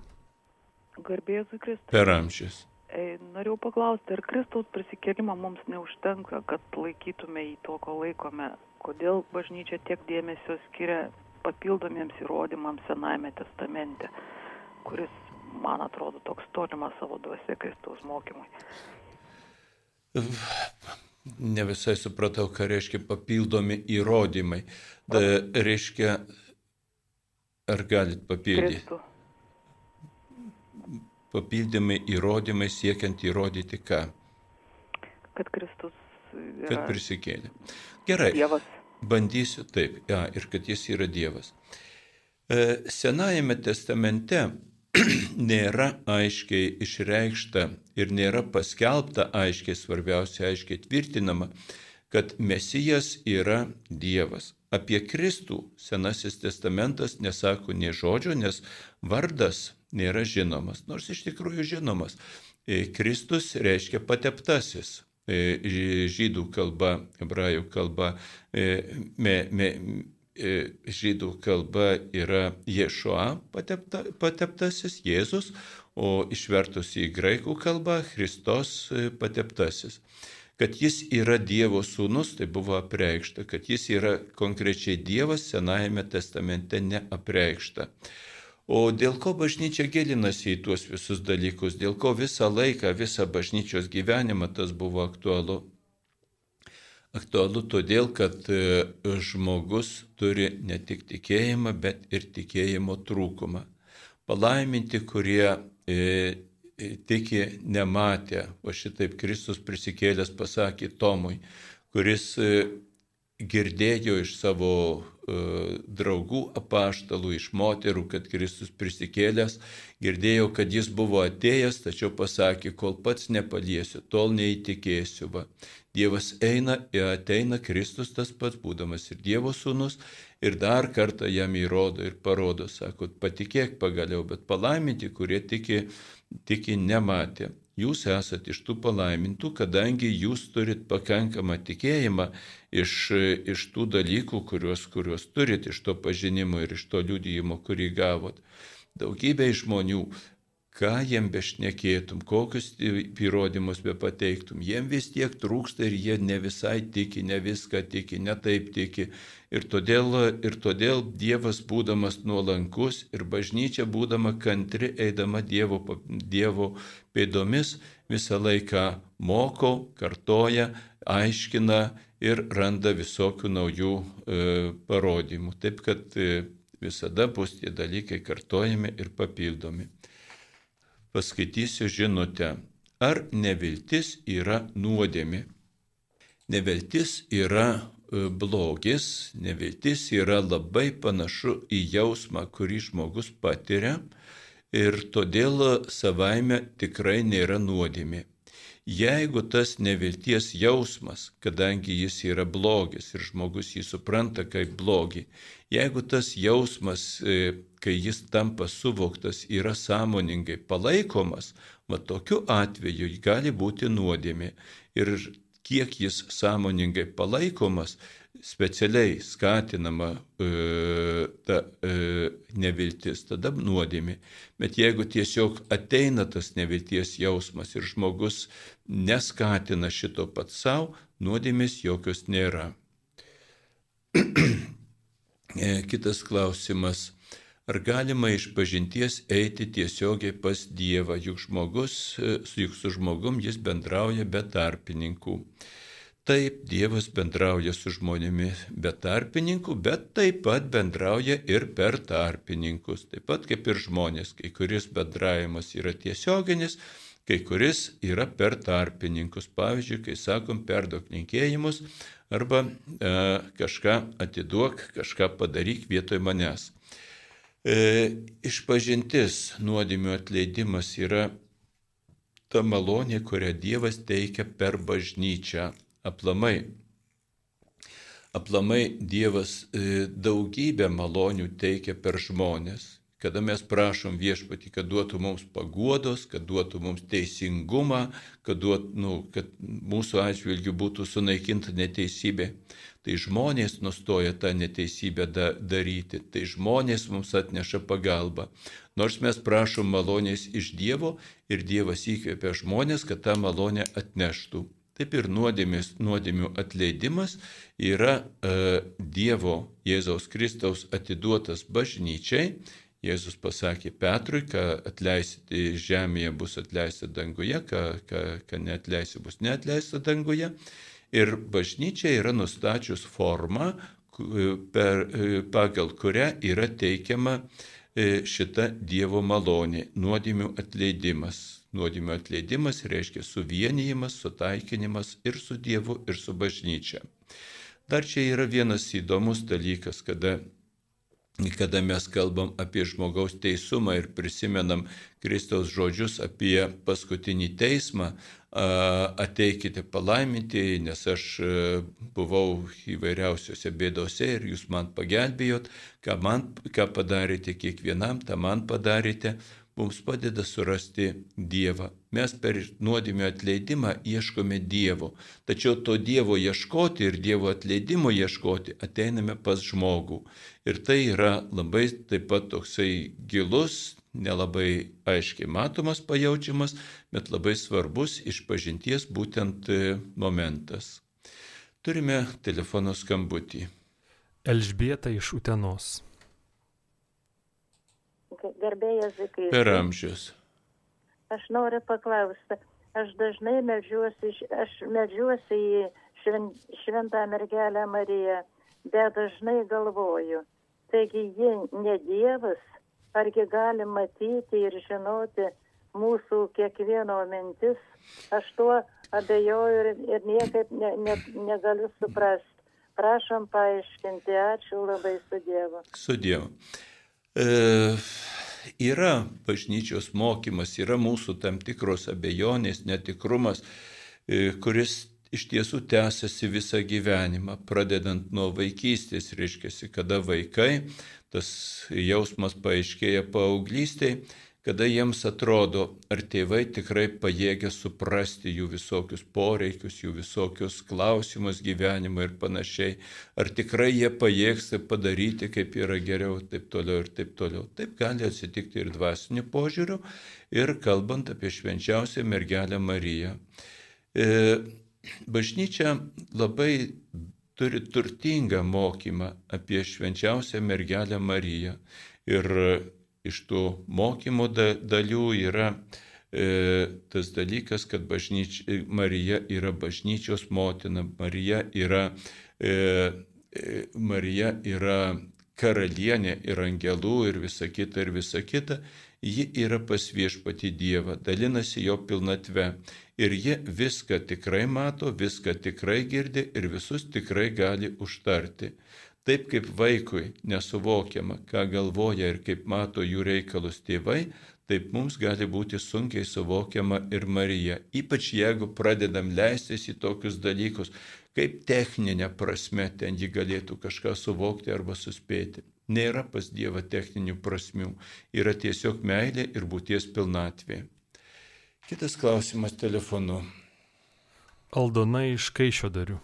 Garbėsiu Kristus. Per amžius. Norėjau paklausti, ar Kristaus prisikėlimą mums neužtenka, kad laikytume į to, ko laikome? Kodėl bažnyčia tiek dėmesio skiria papildomiems įrodymams Senajame testamente, kuris, man atrodo, toks tolimas savo duose Kristaus mokymui? Ne visai supratau, ką reiškia papildomi įrodymai. Da, reiškia, ar galit papildyti? Kristų. Papildomi įrodymai siekiant įrodyti ką? Kad Kristus yra Kad prisikėlė. Gerai. Dievas. Bandysiu taip, ja, ir kad jis yra Dievas. E, Senajame testamente nėra aiškiai išreikšta ir nėra paskelbta aiškiai, svarbiausia aiškiai tvirtinama, kad Mesijas yra Dievas. Apie Kristų Senasis testamentas nesako nie žodžio, nes vardas nėra žinomas, nors iš tikrųjų žinomas. E, Kristus reiškia pateptasis. E, Žydų kalba, hebrajų kalba, e, me, me, žydų kalba yra Ješua patepta, pateptasis, Jėzus, o išvertus į graikų kalbą Kristos pateptasis kad jis yra Dievo sūnus, tai buvo apreikšta, kad jis yra konkrečiai Dievas Senajame testamente neapreikšta. O dėl ko bažnyčia gilinasi į tuos visus dalykus, dėl ko visą laiką, visą bažnyčios gyvenimą tas buvo aktualu. Aktualu todėl, kad e, žmogus turi ne tik tikėjimą, bet ir tikėjimo trūkumą. Palaiminti, kurie e, tiki nematę. O šitaip Kristus prisikėlęs pasakė Tomui, kuris e, girdėjo iš savo e, draugų apaštalų, iš moterų, kad Kristus prisikėlęs, girdėjo, kad jis buvo atėjęs, tačiau pasakė, kol pats nepaliesiu, tol neįtikėsiu. Va. Dievas eina ir ateina Kristus tas pats, būdamas ir Dievo sūnus, ir dar kartą jam įrodo ir parodo, sako, patikėk pagaliau, bet palaiminti, kurie tiki tiki nematė. Jūs esate iš tų palaimintų, kadangi jūs turit pakankamą tikėjimą iš, iš tų dalykų, kuriuos, kuriuos turit, iš to pažinimo ir iš to liudijimo, kurį gavot. Daugybė žmonių ką jiem bešnekėtum, kokius įrodymus be pateiktum, jiem vis tiek trūksta ir jie ne visai tiki, ne viską tiki, ne taip tiki. Ir todėl, ir todėl Dievas būdamas nuolankus ir bažnyčia būdama kantri, eidama Dievo, dievo pėdomis, visą laiką moko, kartoja, aiškina ir randa visokių naujų e, parodymų. Taip kad e, visada bus tie dalykai kartojami ir papildomi paskaitysiu žinutę. Ar neviltis yra nuodėmi? Neviltis yra e, blogis, neviltis yra labai panašu į jausmą, kurį žmogus patiria ir todėl savaime tikrai nėra nuodėmė. Jeigu tas nevilties jausmas, kadangi jis yra blogis ir žmogus jį supranta kaip blogį, jeigu tas jausmas, e, kai jis tampa suvoktas, yra sąmoningai palaikomas, va tokiu atveju gali būti nuodėmė. Ir kiek jis sąmoningai palaikomas, specialiai skatinama e, ta e, neviltis, tada nuodėmė. Bet jeigu tiesiog ateina tas nevilties jausmas ir žmogus neskatina šito pat savo, nuodėmės jokios nėra. E, kitas klausimas. Ar galima iš pažinties eiti tiesiogiai pas Dievą, juk, žmogus, e, juk su žmogum jis bendrauja be tarpininkų. Taip, Dievas bendrauja su žmonėmis be tarpininkų, bet taip pat bendrauja ir per tarpininkus. Taip pat kaip ir žmonės, kai kuris bendravimas yra tiesioginis, kai kuris yra per tarpininkus. Pavyzdžiui, kai sakom perdok linkėjimus arba e, kažką atiduok, kažką padaryk vietoj manęs. E, išpažintis nuodėmių atleidimas yra ta malonė, kurią Dievas teikia per bažnyčią aplamai. Aplamai Dievas e, daugybę malonių teikia per žmonės. Kada mes prašom viešpatį, kad duotų mums paguodos, kad duotų mums teisingumą, kad, duot, nu, kad mūsų atžvilgių būtų sunaikinta neteisybė, tai žmonės nustoja tą neteisybę da, daryti, tai žmonės mums atneša pagalbą. Nors mes prašom malonės iš Dievo ir Dievas įkvėpia žmonės, kad tą malonę atneštų. Taip ir nuodėmės, nuodėmių atleidimas yra e, Dievo Jėzaus Kristaus atiduotas bažnyčiai. Jėzus pasakė Petrui, ką atleisite žemėje bus atleista danguje, ką neatleisi bus neatleista danguje. Ir bažnyčia yra nustačius formą, per, pagal kurią yra teikiama e, šita Dievo malonė, nuodėmių atleidimas. Nuodėmių atleidimas reiškia suvienijimas, sutaikinimas ir su Dievu, ir su bažnyčia. Dar čia yra vienas įdomus dalykas, kada kada mes kalbam apie žmogaus teisumą ir prisimenam Kristaus žodžius apie paskutinį teismą, ateikite palaimintieji, nes aš buvau įvairiausiose bėdose ir jūs man pagelbėjot, ką, man, ką padarėte kiekvienam, tą man padarėte, mums padeda surasti Dievą. Mes per nuodėmio atleidimą ieškome Dievo. Tačiau to Dievo ieškoti ir Dievo atleidimo ieškoti ateiname pas žmogų. Ir tai yra labai taip pat toksai gilus, nelabai aiškiai matomas, pajaučiamas, bet labai svarbus išpažinties būtent e, momentas. Turime telefono skambutį. Elžbieta iš Utenos. Garbėjas Zikrai. Per amžius. Aš noriu paklausti, aš dažnai medžiuosi, aš medžiuosi į šven, šventą mergelę Mariją, bet dažnai galvoju, taigi ji ne Dievas, argi gali matyti ir žinoti mūsų kiekvieno mintis, aš tuo abejoju ir, ir niekaip ne, ne, negaliu suprasti. Prašom paaiškinti, ačiū labai su Dievu. Su Dievu. E, yra bažnyčios mokymas, yra mūsų tam tikros abejonės, netikrumas, e, kuris iš tiesų tęsiasi visą gyvenimą, pradedant nuo vaikystės, reiškia, kada vaikai, tas jausmas paaiškėja paauglystėje, kada jiems atrodo, ar tėvai tikrai pajėgia suprasti jų visokius poreikius, jų visokius klausimus gyvenimo ir panašiai, ar tikrai jie pajėgs tai padaryti, kaip yra geriau, taip toliau ir taip toliau. Taip gali atsitikti ir dvasiniu požiūriu, ir kalbant apie švenčiausią mergelę Mariją. E, bažnyčia labai turi turtingą mokymą apie švenčiausią mergelę Mariją. Ir iš tų mokymo dalių yra e, tas dalykas, kad bažnyč, Marija yra bažnyčios motina, Marija yra, e, e, Marija yra karalienė ir angelų ir visa kita ir visa kita, ji yra pas viešpati Dievą, dalinasi jo pilnatve ir ji viską tikrai mato, viską tikrai girdi ir visus tikrai gali užtarti. Taip kaip vaikui nesuvokiama, ką galvoja ir kaip mato jų reikalus tėvai, taip mums gali būti sunkiai suvokiama ir Marija. Ypač jeigu pradedam leistis į tokius dalykus, kaip techninė prasme ten ji galėtų kažką suvokti arba suspėti. Nėra pas Dievą techninių prasmių, yra tiesiog meilė ir būties pilnatvė. Kitas klausimas telefonu. Aldona iš Kaišio darių.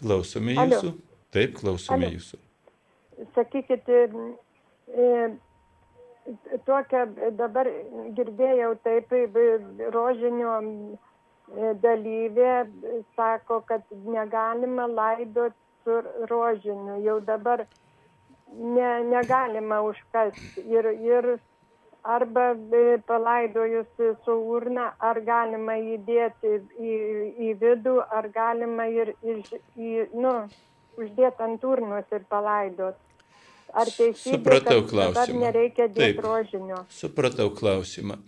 Klausome jūsų. Alio. Taip, klausome Alio. jūsų. Sakykit, e, tokią dabar girdėjau taip, rožinio dalyvė sako, kad negalima laidoti su rožiniu. Jau dabar ne, negalima užkasti. Ir, ir arba palaidojus su urna, ar galima įdėti į, į vidų, ar galima ir iš, į, nu, uždėti ant urnos ir palaidot. Ar teisybė, Supratau kad klausimą. dabar nereikia dėti rožinio? Supratau klausimą.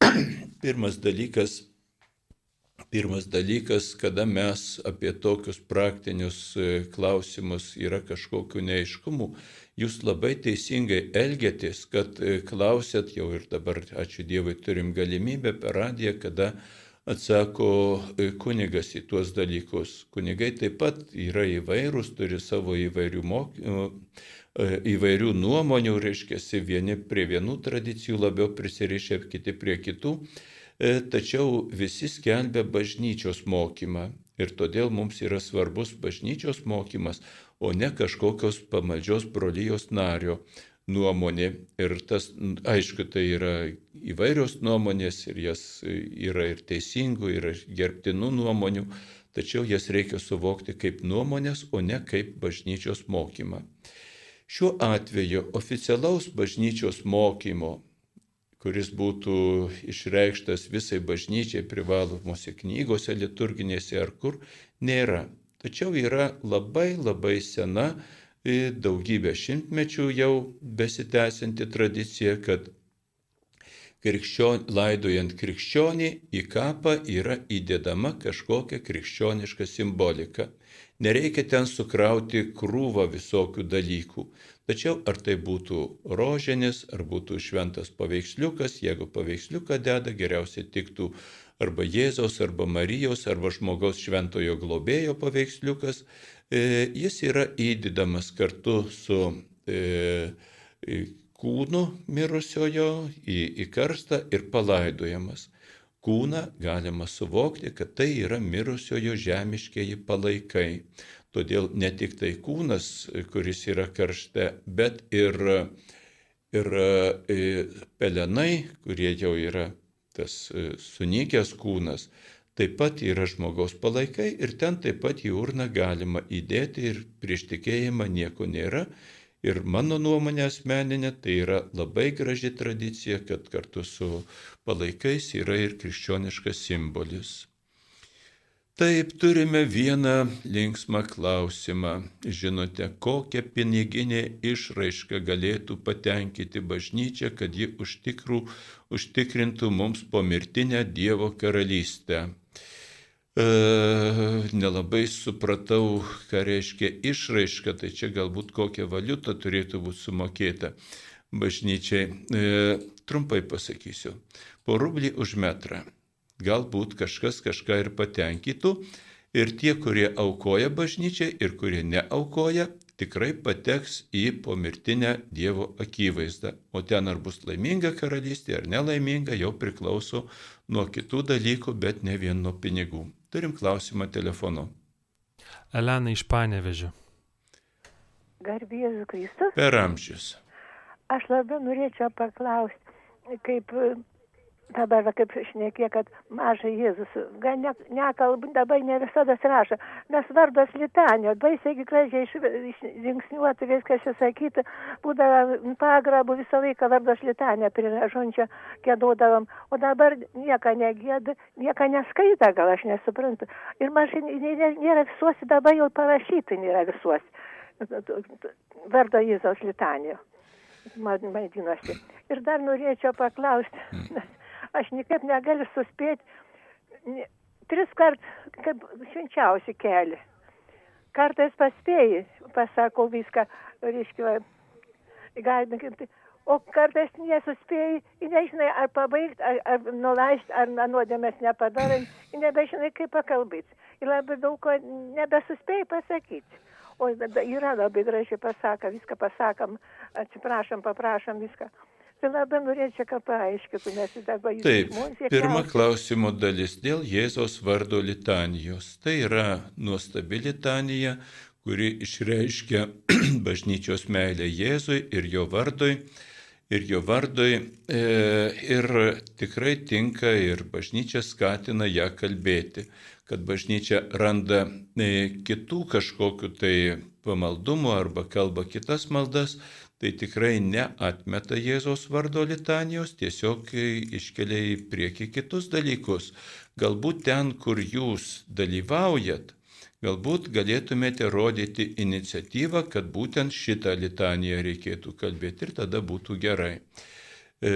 Pirmas dalykas, pirmas dalykas, kada mes apie tokius praktinius e, klausimus yra kažkokiu neiškumu, jūs labai teisingai elgėtės, kad e, klausėt jau ir dabar, ačiū Dievui, turim galimybę per radiją, kada atsako e, kunigas į tuos dalykus. Kunigai taip pat yra įvairūs, turi savo įvairių, mok... įvairių nuomonių, reiškia, vieni prie vienų tradicijų labiau prisirišę, kiti prie kitų, e, tačiau visi skelbia bažnyčios mokymą. Ir todėl mums yra svarbus bažnyčios mokymas, o ne kažkokios pamaldžios brolyjos nario nuomonė. Ir tas, aišku, tai yra įvairios nuomonės ir jas yra ir teisingų, ir gerbtinų nuomonių, tačiau jas reikia suvokti kaip nuomonės, o ne kaip bažnyčios mokymą. Šiuo atveju oficialaus bažnyčios mokymo, kuris būtų išreikštas visai bažnyčiai privalomose knygose, liturginėse ar kur, nėra. Tačiau yra labai labai sena daugybę šimtmečių jau besitęsianti tradicija, kad krikščion, laidojant krikščionį į kapą yra įdedama kažkokia krikščioniška simbolika. Nereikia ten sukrauti krūvą visokių dalykų. Tačiau ar tai būtų rožinis, ar būtų šventas paveiksliukas, jeigu paveiksliuką deda, geriausiai tiktų arba Jėzaus, arba Marijos, arba žmogaus šventojo globėjo paveiksliukas, jis yra įdedamas kartu su e, kūnu mirusiojo į, į karstą ir palaidojamas. Kūną galima suvokti, kad tai yra mirusiojo žemiškieji palaikai. Todėl ne tik tai kūnas, kuris yra karšte, bet ir, ir e, pelenai, kurie jau yra tas e, sunykęs kūnas, taip pat yra žmogaus palaikai ir ten taip pat į urną galima įdėti ir prieš tikėjimą nieko nėra. Ir mano nuomonė asmeninė, tai yra labai graži tradicija, kad kartu su palaikais yra ir krikščioniškas simbolis. Taip, turime vieną linksmą klausimą. Žinote, kokią piniginę išraišką galėtų patenkinti bažnyčia, kad ji užtikrų, užtikrintų mums pomirtinę Dievo karalystę. E, nelabai supratau, ką reiškia išraiška, tai čia galbūt kokia valiuta turėtų būti sumokėta bažnyčiai. E, trumpai pasakysiu, po rublį už metrą. Galbūt kažkas kažką ir patenkytų ir tie, kurie aukoja bažnyčiai ir kurie neaukoja, tikrai pateks į pomirtinę Dievo akivaizdą. O ten ar bus laiminga karalystė ar nelaiminga, jau priklauso nuo kitų dalykų, bet ne vien nuo pinigų. Turim klausimą telefonu. Elena iš Panevežio. Garbėsiu Kristus. Per amžius. Aš labai norėčiau paklausti, kaip dabar va, kaip šnekė, kad mažai Jėzus, gal ne, nekalbu, dabar ne visada rašo, mes vardas litanio, baisiai gražiai žingsniuoti, viskas išsakyti, būdavo pagrabų visą laiką vardas litanio prie žončio kėduodavom, o dabar nieko negėda, nieko neskaita, gal aš nesuprantu. Ir mažai nėra visuosi, dabar jau parašyti nėra visuosi. Vardo Jėzaus litanio. Maidinuosi. Ir dar norėčiau paklausti, aš niekaip negaliu suspėti. Tris kart, kaip švenčiausi keli. Kartais paspėjai, pasakau viską, reiškia, galime, o kartais nesuspėjai, nežinai, ar pabaigti, ar, ar nulaisti, ar nuodėmės nepadarai, nebežinai, kaip pakalbėti. Ir labai daug ko nebesuspėjai pasakyti. O yra labai gražiai pasaka, viską pasakam, atsiprašom, paprašom viską. Tai labai norėčiau, kad paaiškintų, nes dabar jūs. Taip, pirma klausimo dalis dėl Jėzos vardo litanijos. Tai yra nuostabi litanija, kuri išreiškia bažnyčios meilę Jėzui ir jo vardui. Ir jo vardui e, ir tikrai tinka ir bažnyčia skatina ją kalbėti, kad bažnyčia randa e, kitų kažkokiu tai pamaldumu arba kalba kitas maldas, tai tikrai neatmeta Jėzaus vardo litanijos, tiesiog iškelia į priekį kitus dalykus. Galbūt ten, kur jūs dalyvaujat, galbūt galėtumėte rodyti iniciatyvą, kad būtent šitą litaniją reikėtų kalbėti ir tada būtų gerai. E,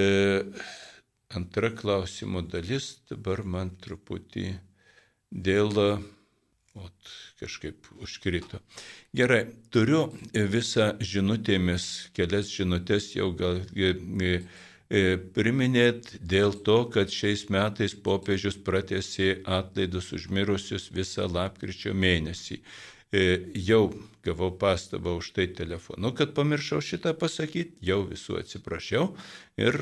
antra klausimo dalis dabar man truputį dėl Ot, kažkaip užkrito. Gerai, turiu visą žinutėmis, kelias žinutės jau gal e, priminėt dėl to, kad šiais metais popiežius pratėsi atlaidus užmirusius visą lapkričio mėnesį. E, jau gavau pastabą už tai telefonu, kad pamiršau šitą pasakyti, jau visų atsiprašiau ir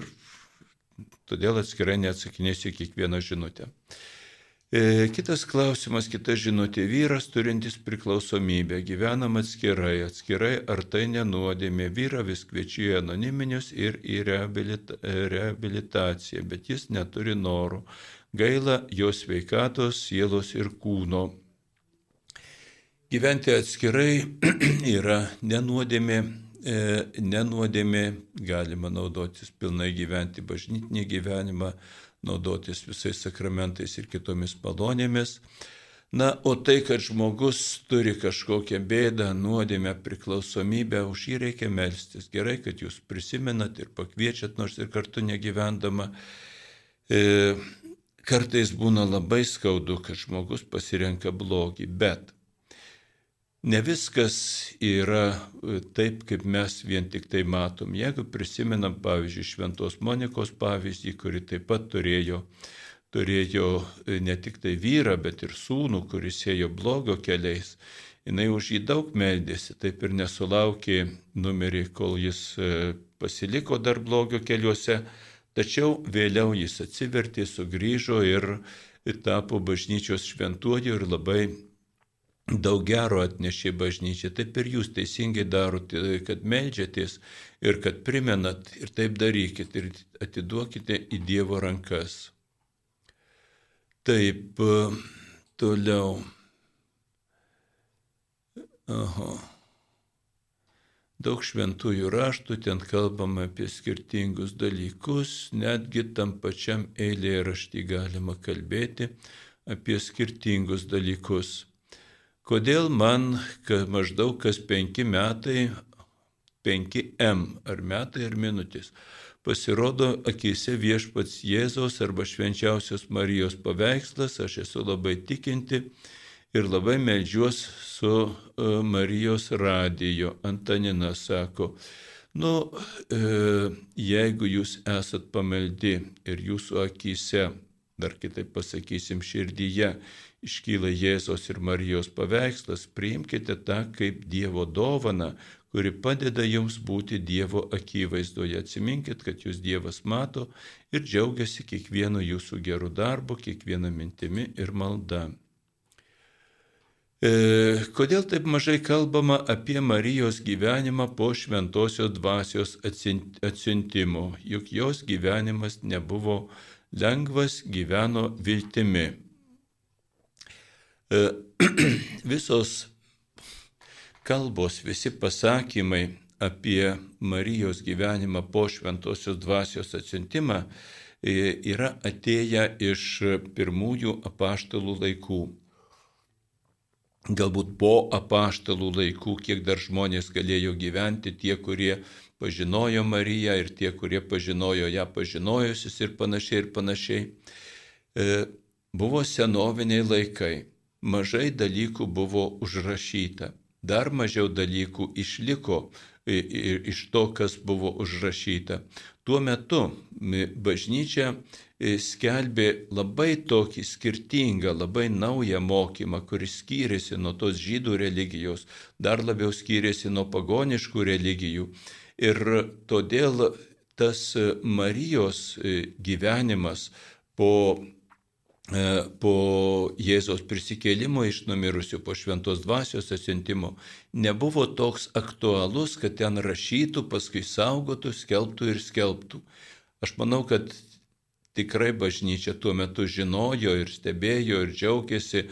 todėl atskirai neatsakinėsiu kiekvieną žinutę. E, kitas klausimas, kita žinutė, vyras turintis priklausomybę, gyvenam atskirai, atskirai ar tai nenuodėmė, vyra vis kviečiu į anoniminius ir į reabilita reabilitaciją, bet jis neturi norų, gaila jo sveikatos, sielos ir kūno. Gyventi atskirai yra nenuodėmė, e, nenuodėmė, galima naudotis pilnai gyventi bažnytinį gyvenimą, naudotis visais sakramentais ir kitomis malonėmis. Na, o tai, kad žmogus turi kažkokią bėdą, nuodėmę, priklausomybę, už jį reikia melstis. Gerai, kad jūs prisimenat ir pakviečiat, nors ir kartu negyvendama. E, kartais būna labai skaudu, kad žmogus pasirenka blogį, bet ne viskas yra e, taip, kaip mes vien tik tai matom. Jeigu prisimenam, pavyzdžiui, Šventos Monikos pavyzdį, kuri taip pat turėjo turėjo e, ne tik tai vyrą, bet ir sūnų, kuris ėjo blogio keliais. Jis už jį daug meldėsi, taip ir nesulaukė numerį, kol jis e, pasiliko dar blogio keliuose, tačiau vėliau jis atsivertė, sugrįžo ir tapo bažnyčios šventuoju ir labai daug gero atnešė bažnyčia. Taip ir jūs teisingai darote, kad melžiatės ir kad primenat ir taip darykit ir atiduokite į Dievo rankas. Taip, toliau. Aha. Daug šventųjų raštų, ten kalbama apie skirtingus dalykus, netgi tam pačiam eilėje raštį galima kalbėti apie skirtingus dalykus. Kodėl man, kad maždaug kas penki metai, 5M ar metai ar minutės, pasirodo akise viešpats Jėzaus arba švenčiausios Marijos paveikslas, aš esu labai tikinti ir labai melžiuos su e, Marijos radijo. Antanina sako, nu, e, jeigu jūs esat pamaldi ir jūsų akise, dar kitaip pasakysim, širdyje iškyla Jėzos ir Marijos paveikslas, priimkite tą kaip Dievo dovana, kuri padeda jums būti Dievo akivaizdoje. Atsiminkit, kad jūs Dievas mato ir džiaugiasi kiekvienu jūsų geru darbu, kiekviena mintimi ir malda. E, kodėl taip mažai kalbama apie Marijos gyvenimą po šventosios dvasios atsiuntimo? Juk jos gyvenimas nebuvo lengvas, gyveno viltimi. E, visos kalbos, visi pasakymai apie Marijos gyvenimą po šventosios dvasios atsiuntimą e, yra atėję iš pirmųjų apaštalų laikų. Galbūt po apaštalų laikų, kiek dar žmonės galėjo gyventi, tie, kurie pažinojo Mariją ir tie, kurie pažinojo ją pažinojusius ir panašiai ir panašiai. E, buvo senoviniai laikai, mažai dalykų buvo užrašyta dar mažiau dalykų išliko iš to, kas buvo užrašyta. Tuo metu bažnyčia skelbė labai tokį skirtingą, labai naują mokymą, kuris skyrėsi nuo tos žydų religijos, dar labiau skyrėsi nuo pagoniškų religijų. Ir todėl tas Marijos gyvenimas po po Jėzaus prisikėlimo iš numirusių, po šventos dvasios atsintimo, nebuvo toks aktualus, kad ten rašytų, paskui saugotų, skelbtų ir skelbtų. Aš manau, kad tikrai bažnyčia tuo metu žinojo ir stebėjo ir džiaugiasi e,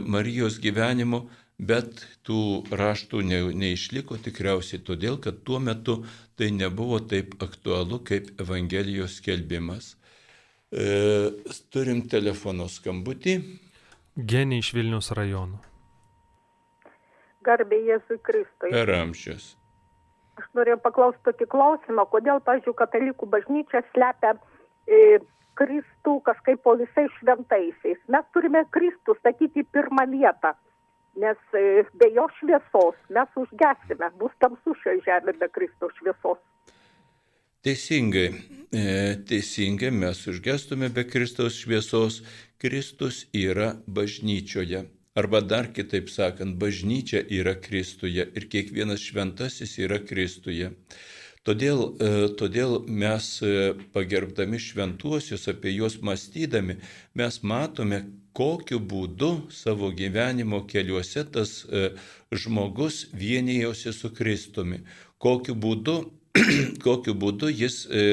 Marijos gyvenimu, bet tų raštų ne, neišliko tikriausiai todėl, kad tuo metu tai nebuvo taip aktualu kaip Evangelijos skelbimas. E, turim telefono skambutį. Genė iš Vilnius rajono. Garbė Jėzui Kristui. Per amžius. Aš norėjau paklausti tokį klausimą, kodėl, pažiūrėjau, katalikų bažnyčia slepia e, Kristų kažkaip po visais šventaisiais. Mes turime Kristų statyti pirmą vietą, nes e, be jo šviesos mes užgesime, bus tamsu šioje žemėje be Kristaus šviesos. Teisingai, e, teisingai mes užgestume be Kristaus šviesos. Kristus yra bažnyčioje. Arba dar kitaip sakant, bažnyčia yra Kristuje ir kiekvienas šventasis yra Kristuje. Todėl, e, todėl mes e, pagerbdami šventuosius, apie juos mąstydami, mes matome, kokiu būdu savo gyvenimo keliuose tas žmogus vienėjosi su Kristumi, kokiu būdu kokiu būdu jis e,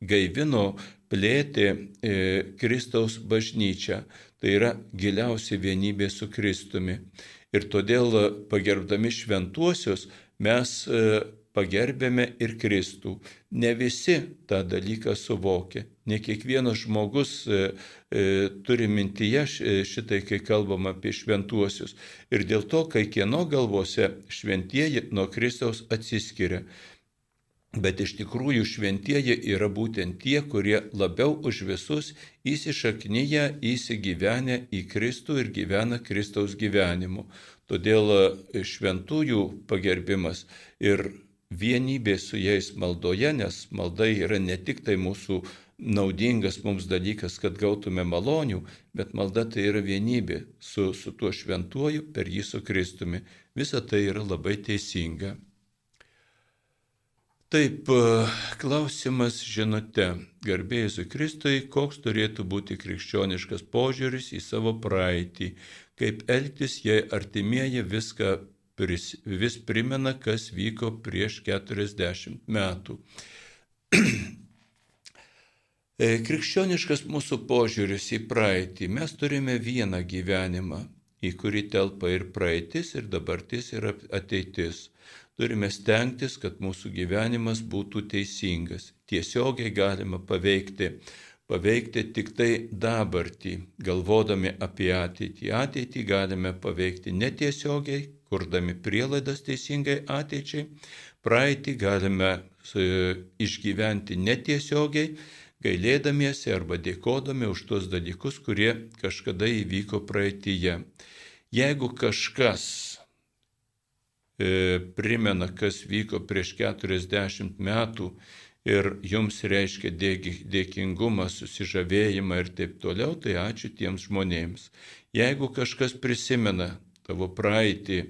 gaivino, plėtė e, Kristaus bažnyčią. Tai yra giliausia vienybė su Kristumi. Ir todėl pagerbdami šventuosius mes e, pagerbėme ir Kristų. Ne visi tą dalyką suvokia. Ne kiekvienas žmogus e, e, turi mintyje šitai, kai kalbam apie šventuosius. Ir dėl to, kai kieno galvose šventieji nuo Kristaus atsiskiria. Bet iš tikrųjų šventieji yra būtent tie, kurie labiau už visus įsišaknyja, įsigyvenę į Kristų ir gyvena Kristaus gyvenimu. Todėl e, šventųjų pagerbimas ir vienybė su jais maldoje, nes malda yra ne tik tai mūsų naudingas mums dalykas, kad gautume malonių, bet malda tai yra vienybė su, su tuo šventuoju per jį su Kristumi. Visa tai yra labai teisinga. Taip, e, klausimas žinote, garbėjai Kristui, koks turėtų būti krikščioniškas požiūris į savo praeitį, kaip elgtis, jei artimieji viską pris, vis primena, kas vyko prieš 40 metų. E, krikščioniškas mūsų požiūris į praeitį. Mes turime vieną gyvenimą, į kurį telpa ir praeitis, ir dabartis, ir ateitis. Turime stengtis, kad mūsų gyvenimas būtų teisingas. Tiesiogiai galima paveikti, paveikti tik tai dabartį, galvodami apie ateitį. Ateitį galime paveikti netiesiogiai, kurdami prielaidas teisingai ateičiai. Praeitį galime e, išgyventi netiesiogiai, gailėdamiesi arba dėkodami už tuos dalykus, kurie kažkada įvyko praeitįje. Jeigu kažkas primena, kas vyko prieš 40 metų ir jums reiškia dėkingumą, susižavėjimą ir taip toliau, tai ačiū tiems žmonėms. Jeigu kažkas prisimena tavo praeitį e,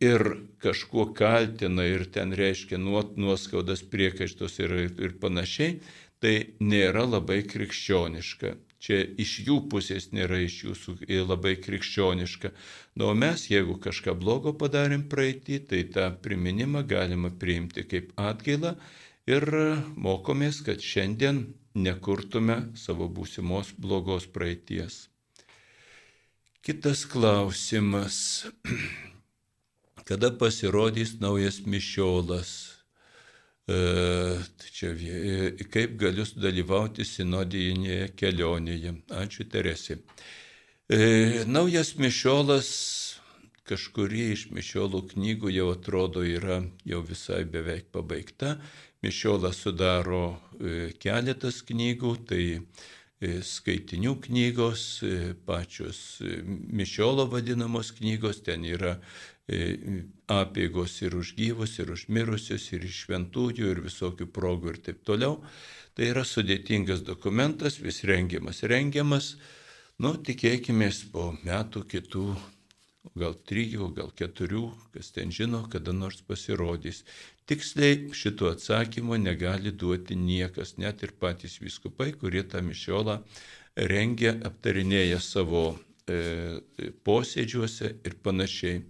ir kažkuo kaltina ir ten reiškia nuoskaudas, priekaištus ir, ir panašiai, tai nėra labai krikščioniška čia iš jų pusės nėra iš jūsų labai krikščioniška. Na, o mes, jeigu kažką blogo padarėm praeitį, tai tą priminimą galima priimti kaip atgailą ir mokomės, kad šiandien nekurtume savo būsimos blogos praeities. Kitas klausimas. Kada pasirodys naujas mišiolas? E, tai čia e, kaip galiu dalyvauti sinodijinėje kelionėje. Ačiū Teresė. E, naujas mišiolas, kažkurie iš mišiolų knygų jau atrodo yra jau visai beveik pabaigta. Mišiolą sudaro keletas knygų, tai skaitinių knygos, pačios mišiolo vadinamos knygos, ten yra apėgos ir už gyvus, ir už mirusius, ir iš šventųjų, ir visokių progų ir taip toliau. Tai yra sudėtingas dokumentas, vis rengiamas, rengiamas. Nu, tikėkime po metų kitų, gal trijų, gal keturių, kas ten žino, kada nors pasirodys. Tiksliai šito atsakymo negali duoti niekas, net ir patys viskupai, kurie tą mišiolą rengia, aptarinėja savo e, posėdžiuose ir panašiai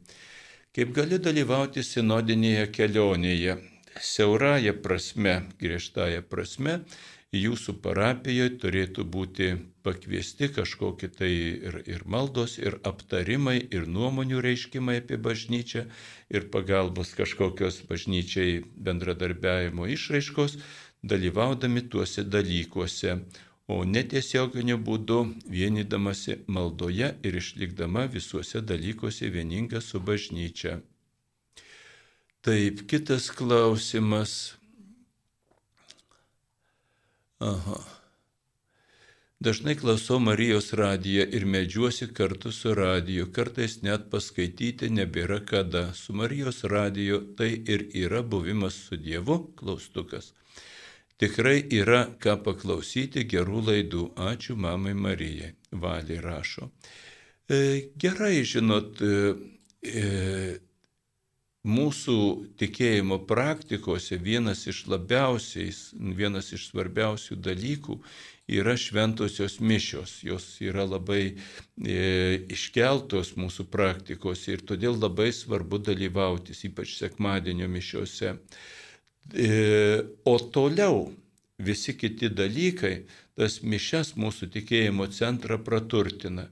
kaip gali dalyvauti sinodinėje kelionėje. Siauraja prasme, griežtaja prasme, jūsų parapijoje turėtų būti pakviesti kažkokie tai ir, ir maldos, ir aptarimai, ir nuomonių reiškimai apie bažnyčią, ir pagalbos kažkokios bažnyčiai bendradarbiavimo išraiškos, dalyvaudami tuose dalykuose o netiesioginiu būdu vienydamasi maldoje ir išlikdama visuose dalykuose vieninga su bažnyčia. Taip, kitas klausimas. Aha. Dažnai klausau Marijos radiją ir medžiuosi kartu su radiju, kartais net paskaityti nebėra kada. Su Marijos radiju tai ir yra buvimas su Dievu, klaustukas. Tikrai yra ką paklausyti gerų laidų. Ačiū mamai Marijai. Valį rašo. E, gerai, žinot, e, e, mūsų tikėjimo praktikose vienas iš labiausiai, vienas iš svarbiausių dalykų yra šventosios mišios. Jos yra labai e, iškeltos mūsų praktikose ir todėl labai svarbu dalyvautis, ypač sekmadienio mišiose. E, o toliau visi kiti dalykai, tas mišes mūsų tikėjimo centrą praturtina.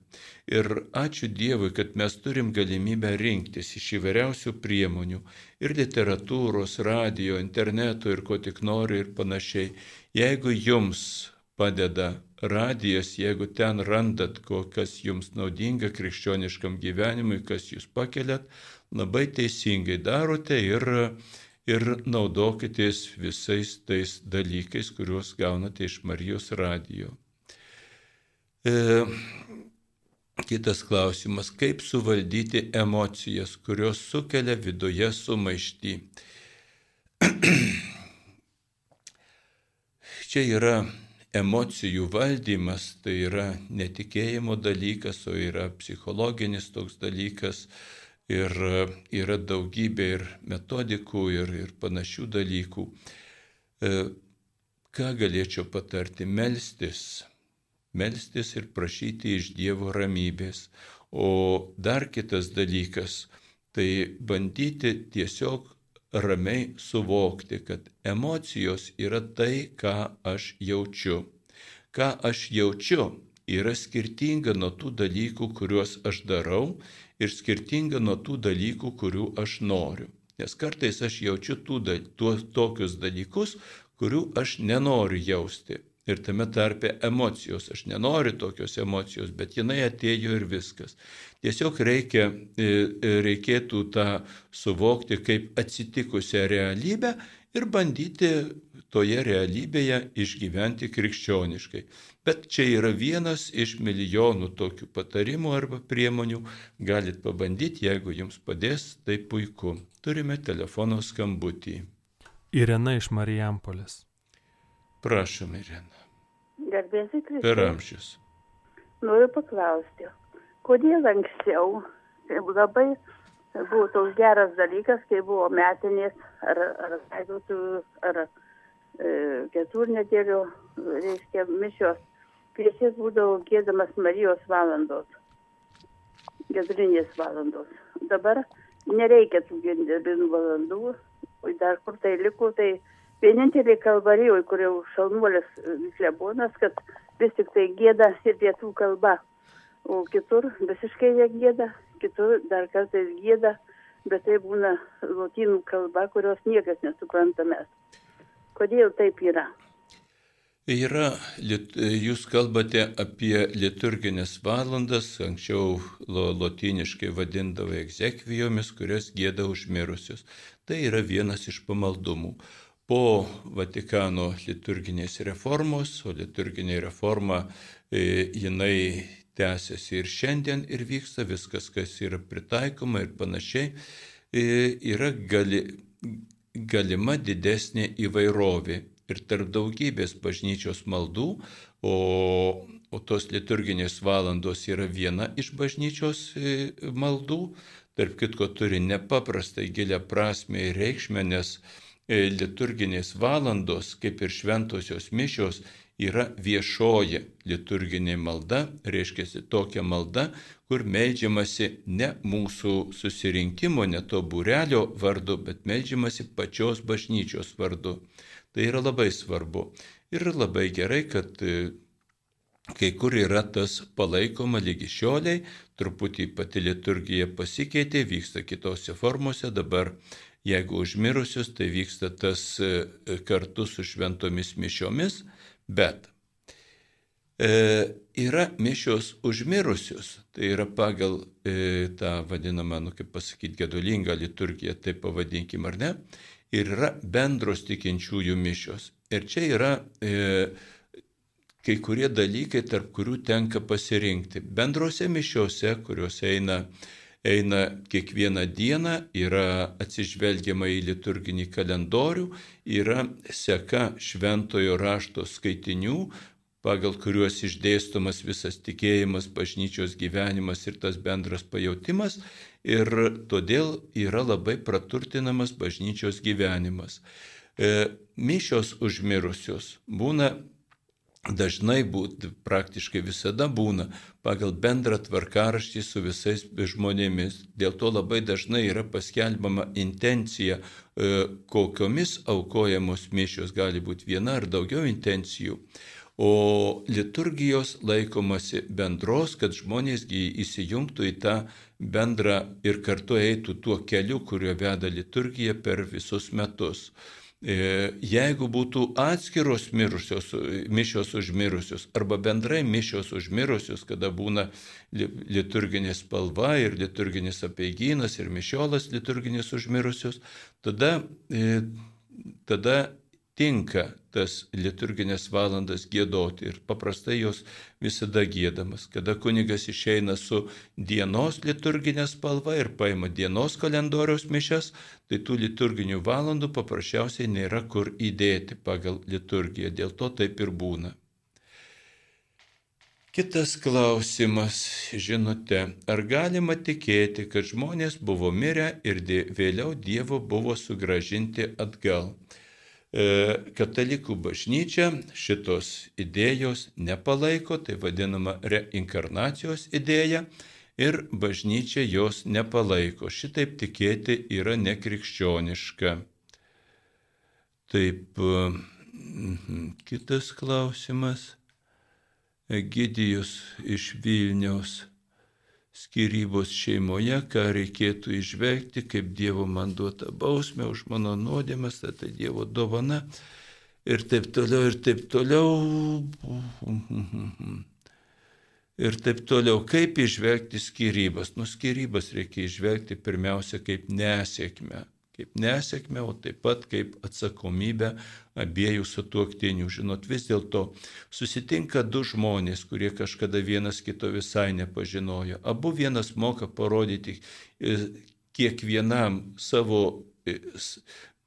Ir ačiū Dievui, kad mes turim galimybę rinktis iš įvairiausių priemonių - ir literatūros, radio, interneto ir ko tik nori ir panašiai. Jeigu jums padeda radijas, jeigu ten randat, kas jums naudinga krikščioniškam gyvenimui, kas jūs pakeliat, labai teisingai darote ir, ir naudokitės visais tais dalykais, kuriuos gaunate iš Marijos radijo. E, Kitas klausimas, kaip suvaldyti emocijas, kurios sukelia viduje sumaištį. Čia yra emocijų valdymas, tai yra netikėjimo dalykas, o yra psichologinis toks dalykas ir yra daugybė ir metodikų ir, ir panašių dalykų. E, ką galėčiau patarti? Melstis melstis ir prašyti iš Dievo ramybės. O dar kitas dalykas - tai bandyti tiesiog ramiai suvokti, kad emocijos yra tai, ką aš jaučiu. Ką aš jaučiu yra skirtinga nuo tų dalykų, kuriuos aš darau ir skirtinga nuo tų dalykų, kurių aš noriu. Nes kartais aš jaučiu tų, tuos tokius dalykus, kurių aš nenoriu jausti ir tame tarpe emocijos. Aš nenoriu tokios emocijos, bet jinai atėjo ir viskas. Tiesiog reikia, e, e, reikėtų tą suvokti kaip atsitikusią realybę ir bandyti toje realybėje išgyventi krikščioniškai. Bet čia yra vienas iš milijonų tokių patarimų arba priemonių. Galit pabandyti, jeigu jums padės, tai puiku. Turime telefono skambutį. Irena iš Marijampolės. Prašom, Irena. Garbėsiai Kristus. Per amžius. Noriu paklausti, kodėl anksčiau tai labai buvo toks geras dalykas, kai buvo metinės ar, ar laidotuvių, ar e, keturnedėlių, reiškia, mišios, prieš jas būdavo gėdamas Marijos valandos, gedulinės valandos. Dabar nereikia tų gėdamų valandų, o dar kur tai liko, tai vienintelė kalvarijoje, kur jau šalnuolis klebonas, kad vis tik tai gėda ir pietų kalba. O kitur visiškai jie gėda, kitur dar kartais gėda, bet tai būna lotynų kalba, kurios niekas nesupranta mes. Kodėl taip yra? Yra, jūs kalbate apie liturginės valandas, anksčiau lotyniškai vadindavo egzekvijomis, kurias gėda užmirusius. Tai yra vienas iš pamaldumų po Vatikano liturginės reformos, o liturginė reforma e, jinai tęsiasi ir šiandien ir vyksta viskas, kas yra pritaikoma ir panašiai, e, yra gali, galima didesnė įvairovė. Ir tarp daugybės bažnyčios maldų, o, o tos liturginės valandos yra viena iš bažnyčios e, maldų, tarp kitko turi nepaprastai gilę prasme ir reikšmę, nes E, liturginės valandos, kaip ir šventosios mišios, yra viešoji liturginė malda, reiškia tokia malda, kur melžiamasi ne mūsų susirinkimo, ne to būrelio vardu, bet melžiamasi pačios bažnyčios vardu. Tai yra labai svarbu. Ir labai gerai, kad e, kai kur yra tas palaikoma lygi šioliai, truputį pati liturgija pasikeitė, vyksta kitose formose, dabar Jeigu užmirusius, tai vyksta tas e, kartu su šventomis mišiomis, bet e, yra mišios užmirusius, tai yra pagal e, tą vadinamą, nu kaip pasakyti, gedulingą liturgiją, taip pavadinkim ar ne, ir yra bendros tikinčiųjų mišios. Ir čia yra e, kai kurie dalykai, tarp kurių tenka pasirinkti. Bendrose mišiose, kuriuose eina eina kiekvieną dieną, yra atsižvelgiama į liturginį kalendorių, yra seka šventojo rašto skaitinių, pagal kuriuos išdėstomas visas tikėjimas, bažnyčios gyvenimas ir tas bendras pajūtimas, ir todėl yra labai praturtinamas bažnyčios gyvenimas. E, mišios užmirusios būna dažnai būt, praktiškai visada būna pagal bendrą tvarkaraštį su visais žmonėmis. Dėl to labai dažnai yra paskelbama intencija, e, kokiomis aukojamos mišios gali būti viena ar daugiau intencijų. O liturgijos laikomasi bendros, kad žmonės įsijungtų į tą bendrą ir kartu eitų tuo keliu, kuriuo veda liturgija per visus metus. E, jeigu būtų atskiros mirusios, mišios užmirusios arba bendrai mišios užmirusios, kada būna liturginė spalva ir liturginis apieigynas ir mišiolas liturginis užmirusios, tada, e, tada tinka tas liturginės valandas gėdoti ir paprastai jos visada gėdamas. Kada kunigas išeina su dienos liturginė spalva ir paima dienos kalendoriaus mišes, tai tų liturginių valandų paprasčiausiai nėra kur įdėti pagal liturgiją, dėl to taip ir būna. Kitas klausimas, žinote, ar galima tikėti, kad žmonės buvo mirę ir vėliau Dievo buvo sugražinti atgal? E, katalikų bažnyčia šitos idėjos nepalaiko, tai vadinama reinkarnacijos idėja, ir bažnyčia jos nepalaiko. Šitaip tikėti yra nekrikščioniška. Taip, e, mhm, kitas klausimas. Egidijus iš Vilniaus skirybos šeimoje, ką reikėtų išvelgti kaip Dievo man duota bausmė už mano nuodėmes, tai, tai Dievo dovana ir taip toliau, ir taip toliau. Ir taip toliau, kaip išvelgti skirybas. Nu, skirybas reikia išvelgti pirmiausia kaip nesėkmę kaip nesėkmę, o taip pat kaip atsakomybę abiejų sutuoktinių. Žinot, vis dėlto susitinka du žmonės, kurie kažkada vienas kito visai nepažinojo. Abu vienas moka parodyti e, kiekvienam savo e,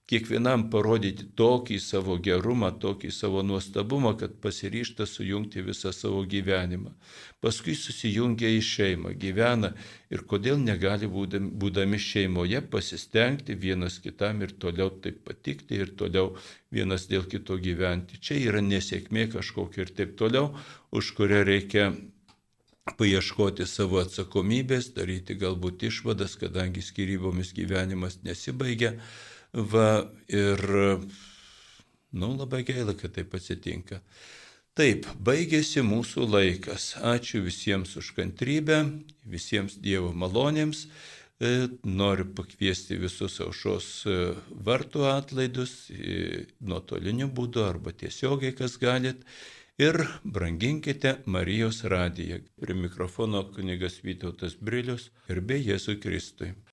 kiekvienam parodyti tokį savo gerumą, tokį savo nuostabumą, kad pasiryšta sujungti visą savo gyvenimą. Paskui susijungia į šeimą, gyvena ir kodėl negali būdami šeimoje pasistengti vienas kitam ir toliau taip patikti ir toliau vienas dėl kito gyventi. Čia yra nesėkmė kažkokia ir taip toliau, už kurią reikia paieškoti savo atsakomybės, daryti galbūt išvadas, kadangi skyrybomis gyvenimas nesibaigia Va ir, nu, labai gaila, kad taip atsitinka. Taip, baigėsi mūsų laikas. Ačiū visiems už kantrybę, visiems Dievo malonėms. E, noriu pakviesti visus aušos e, vartų atlaidus e, nuotoliniu būdu arba tiesiogiai, kas galit. Ir branginkite Marijos radiją. Prie mikrofono kunigas Vytautas Brilius ir be Jėzui Kristui.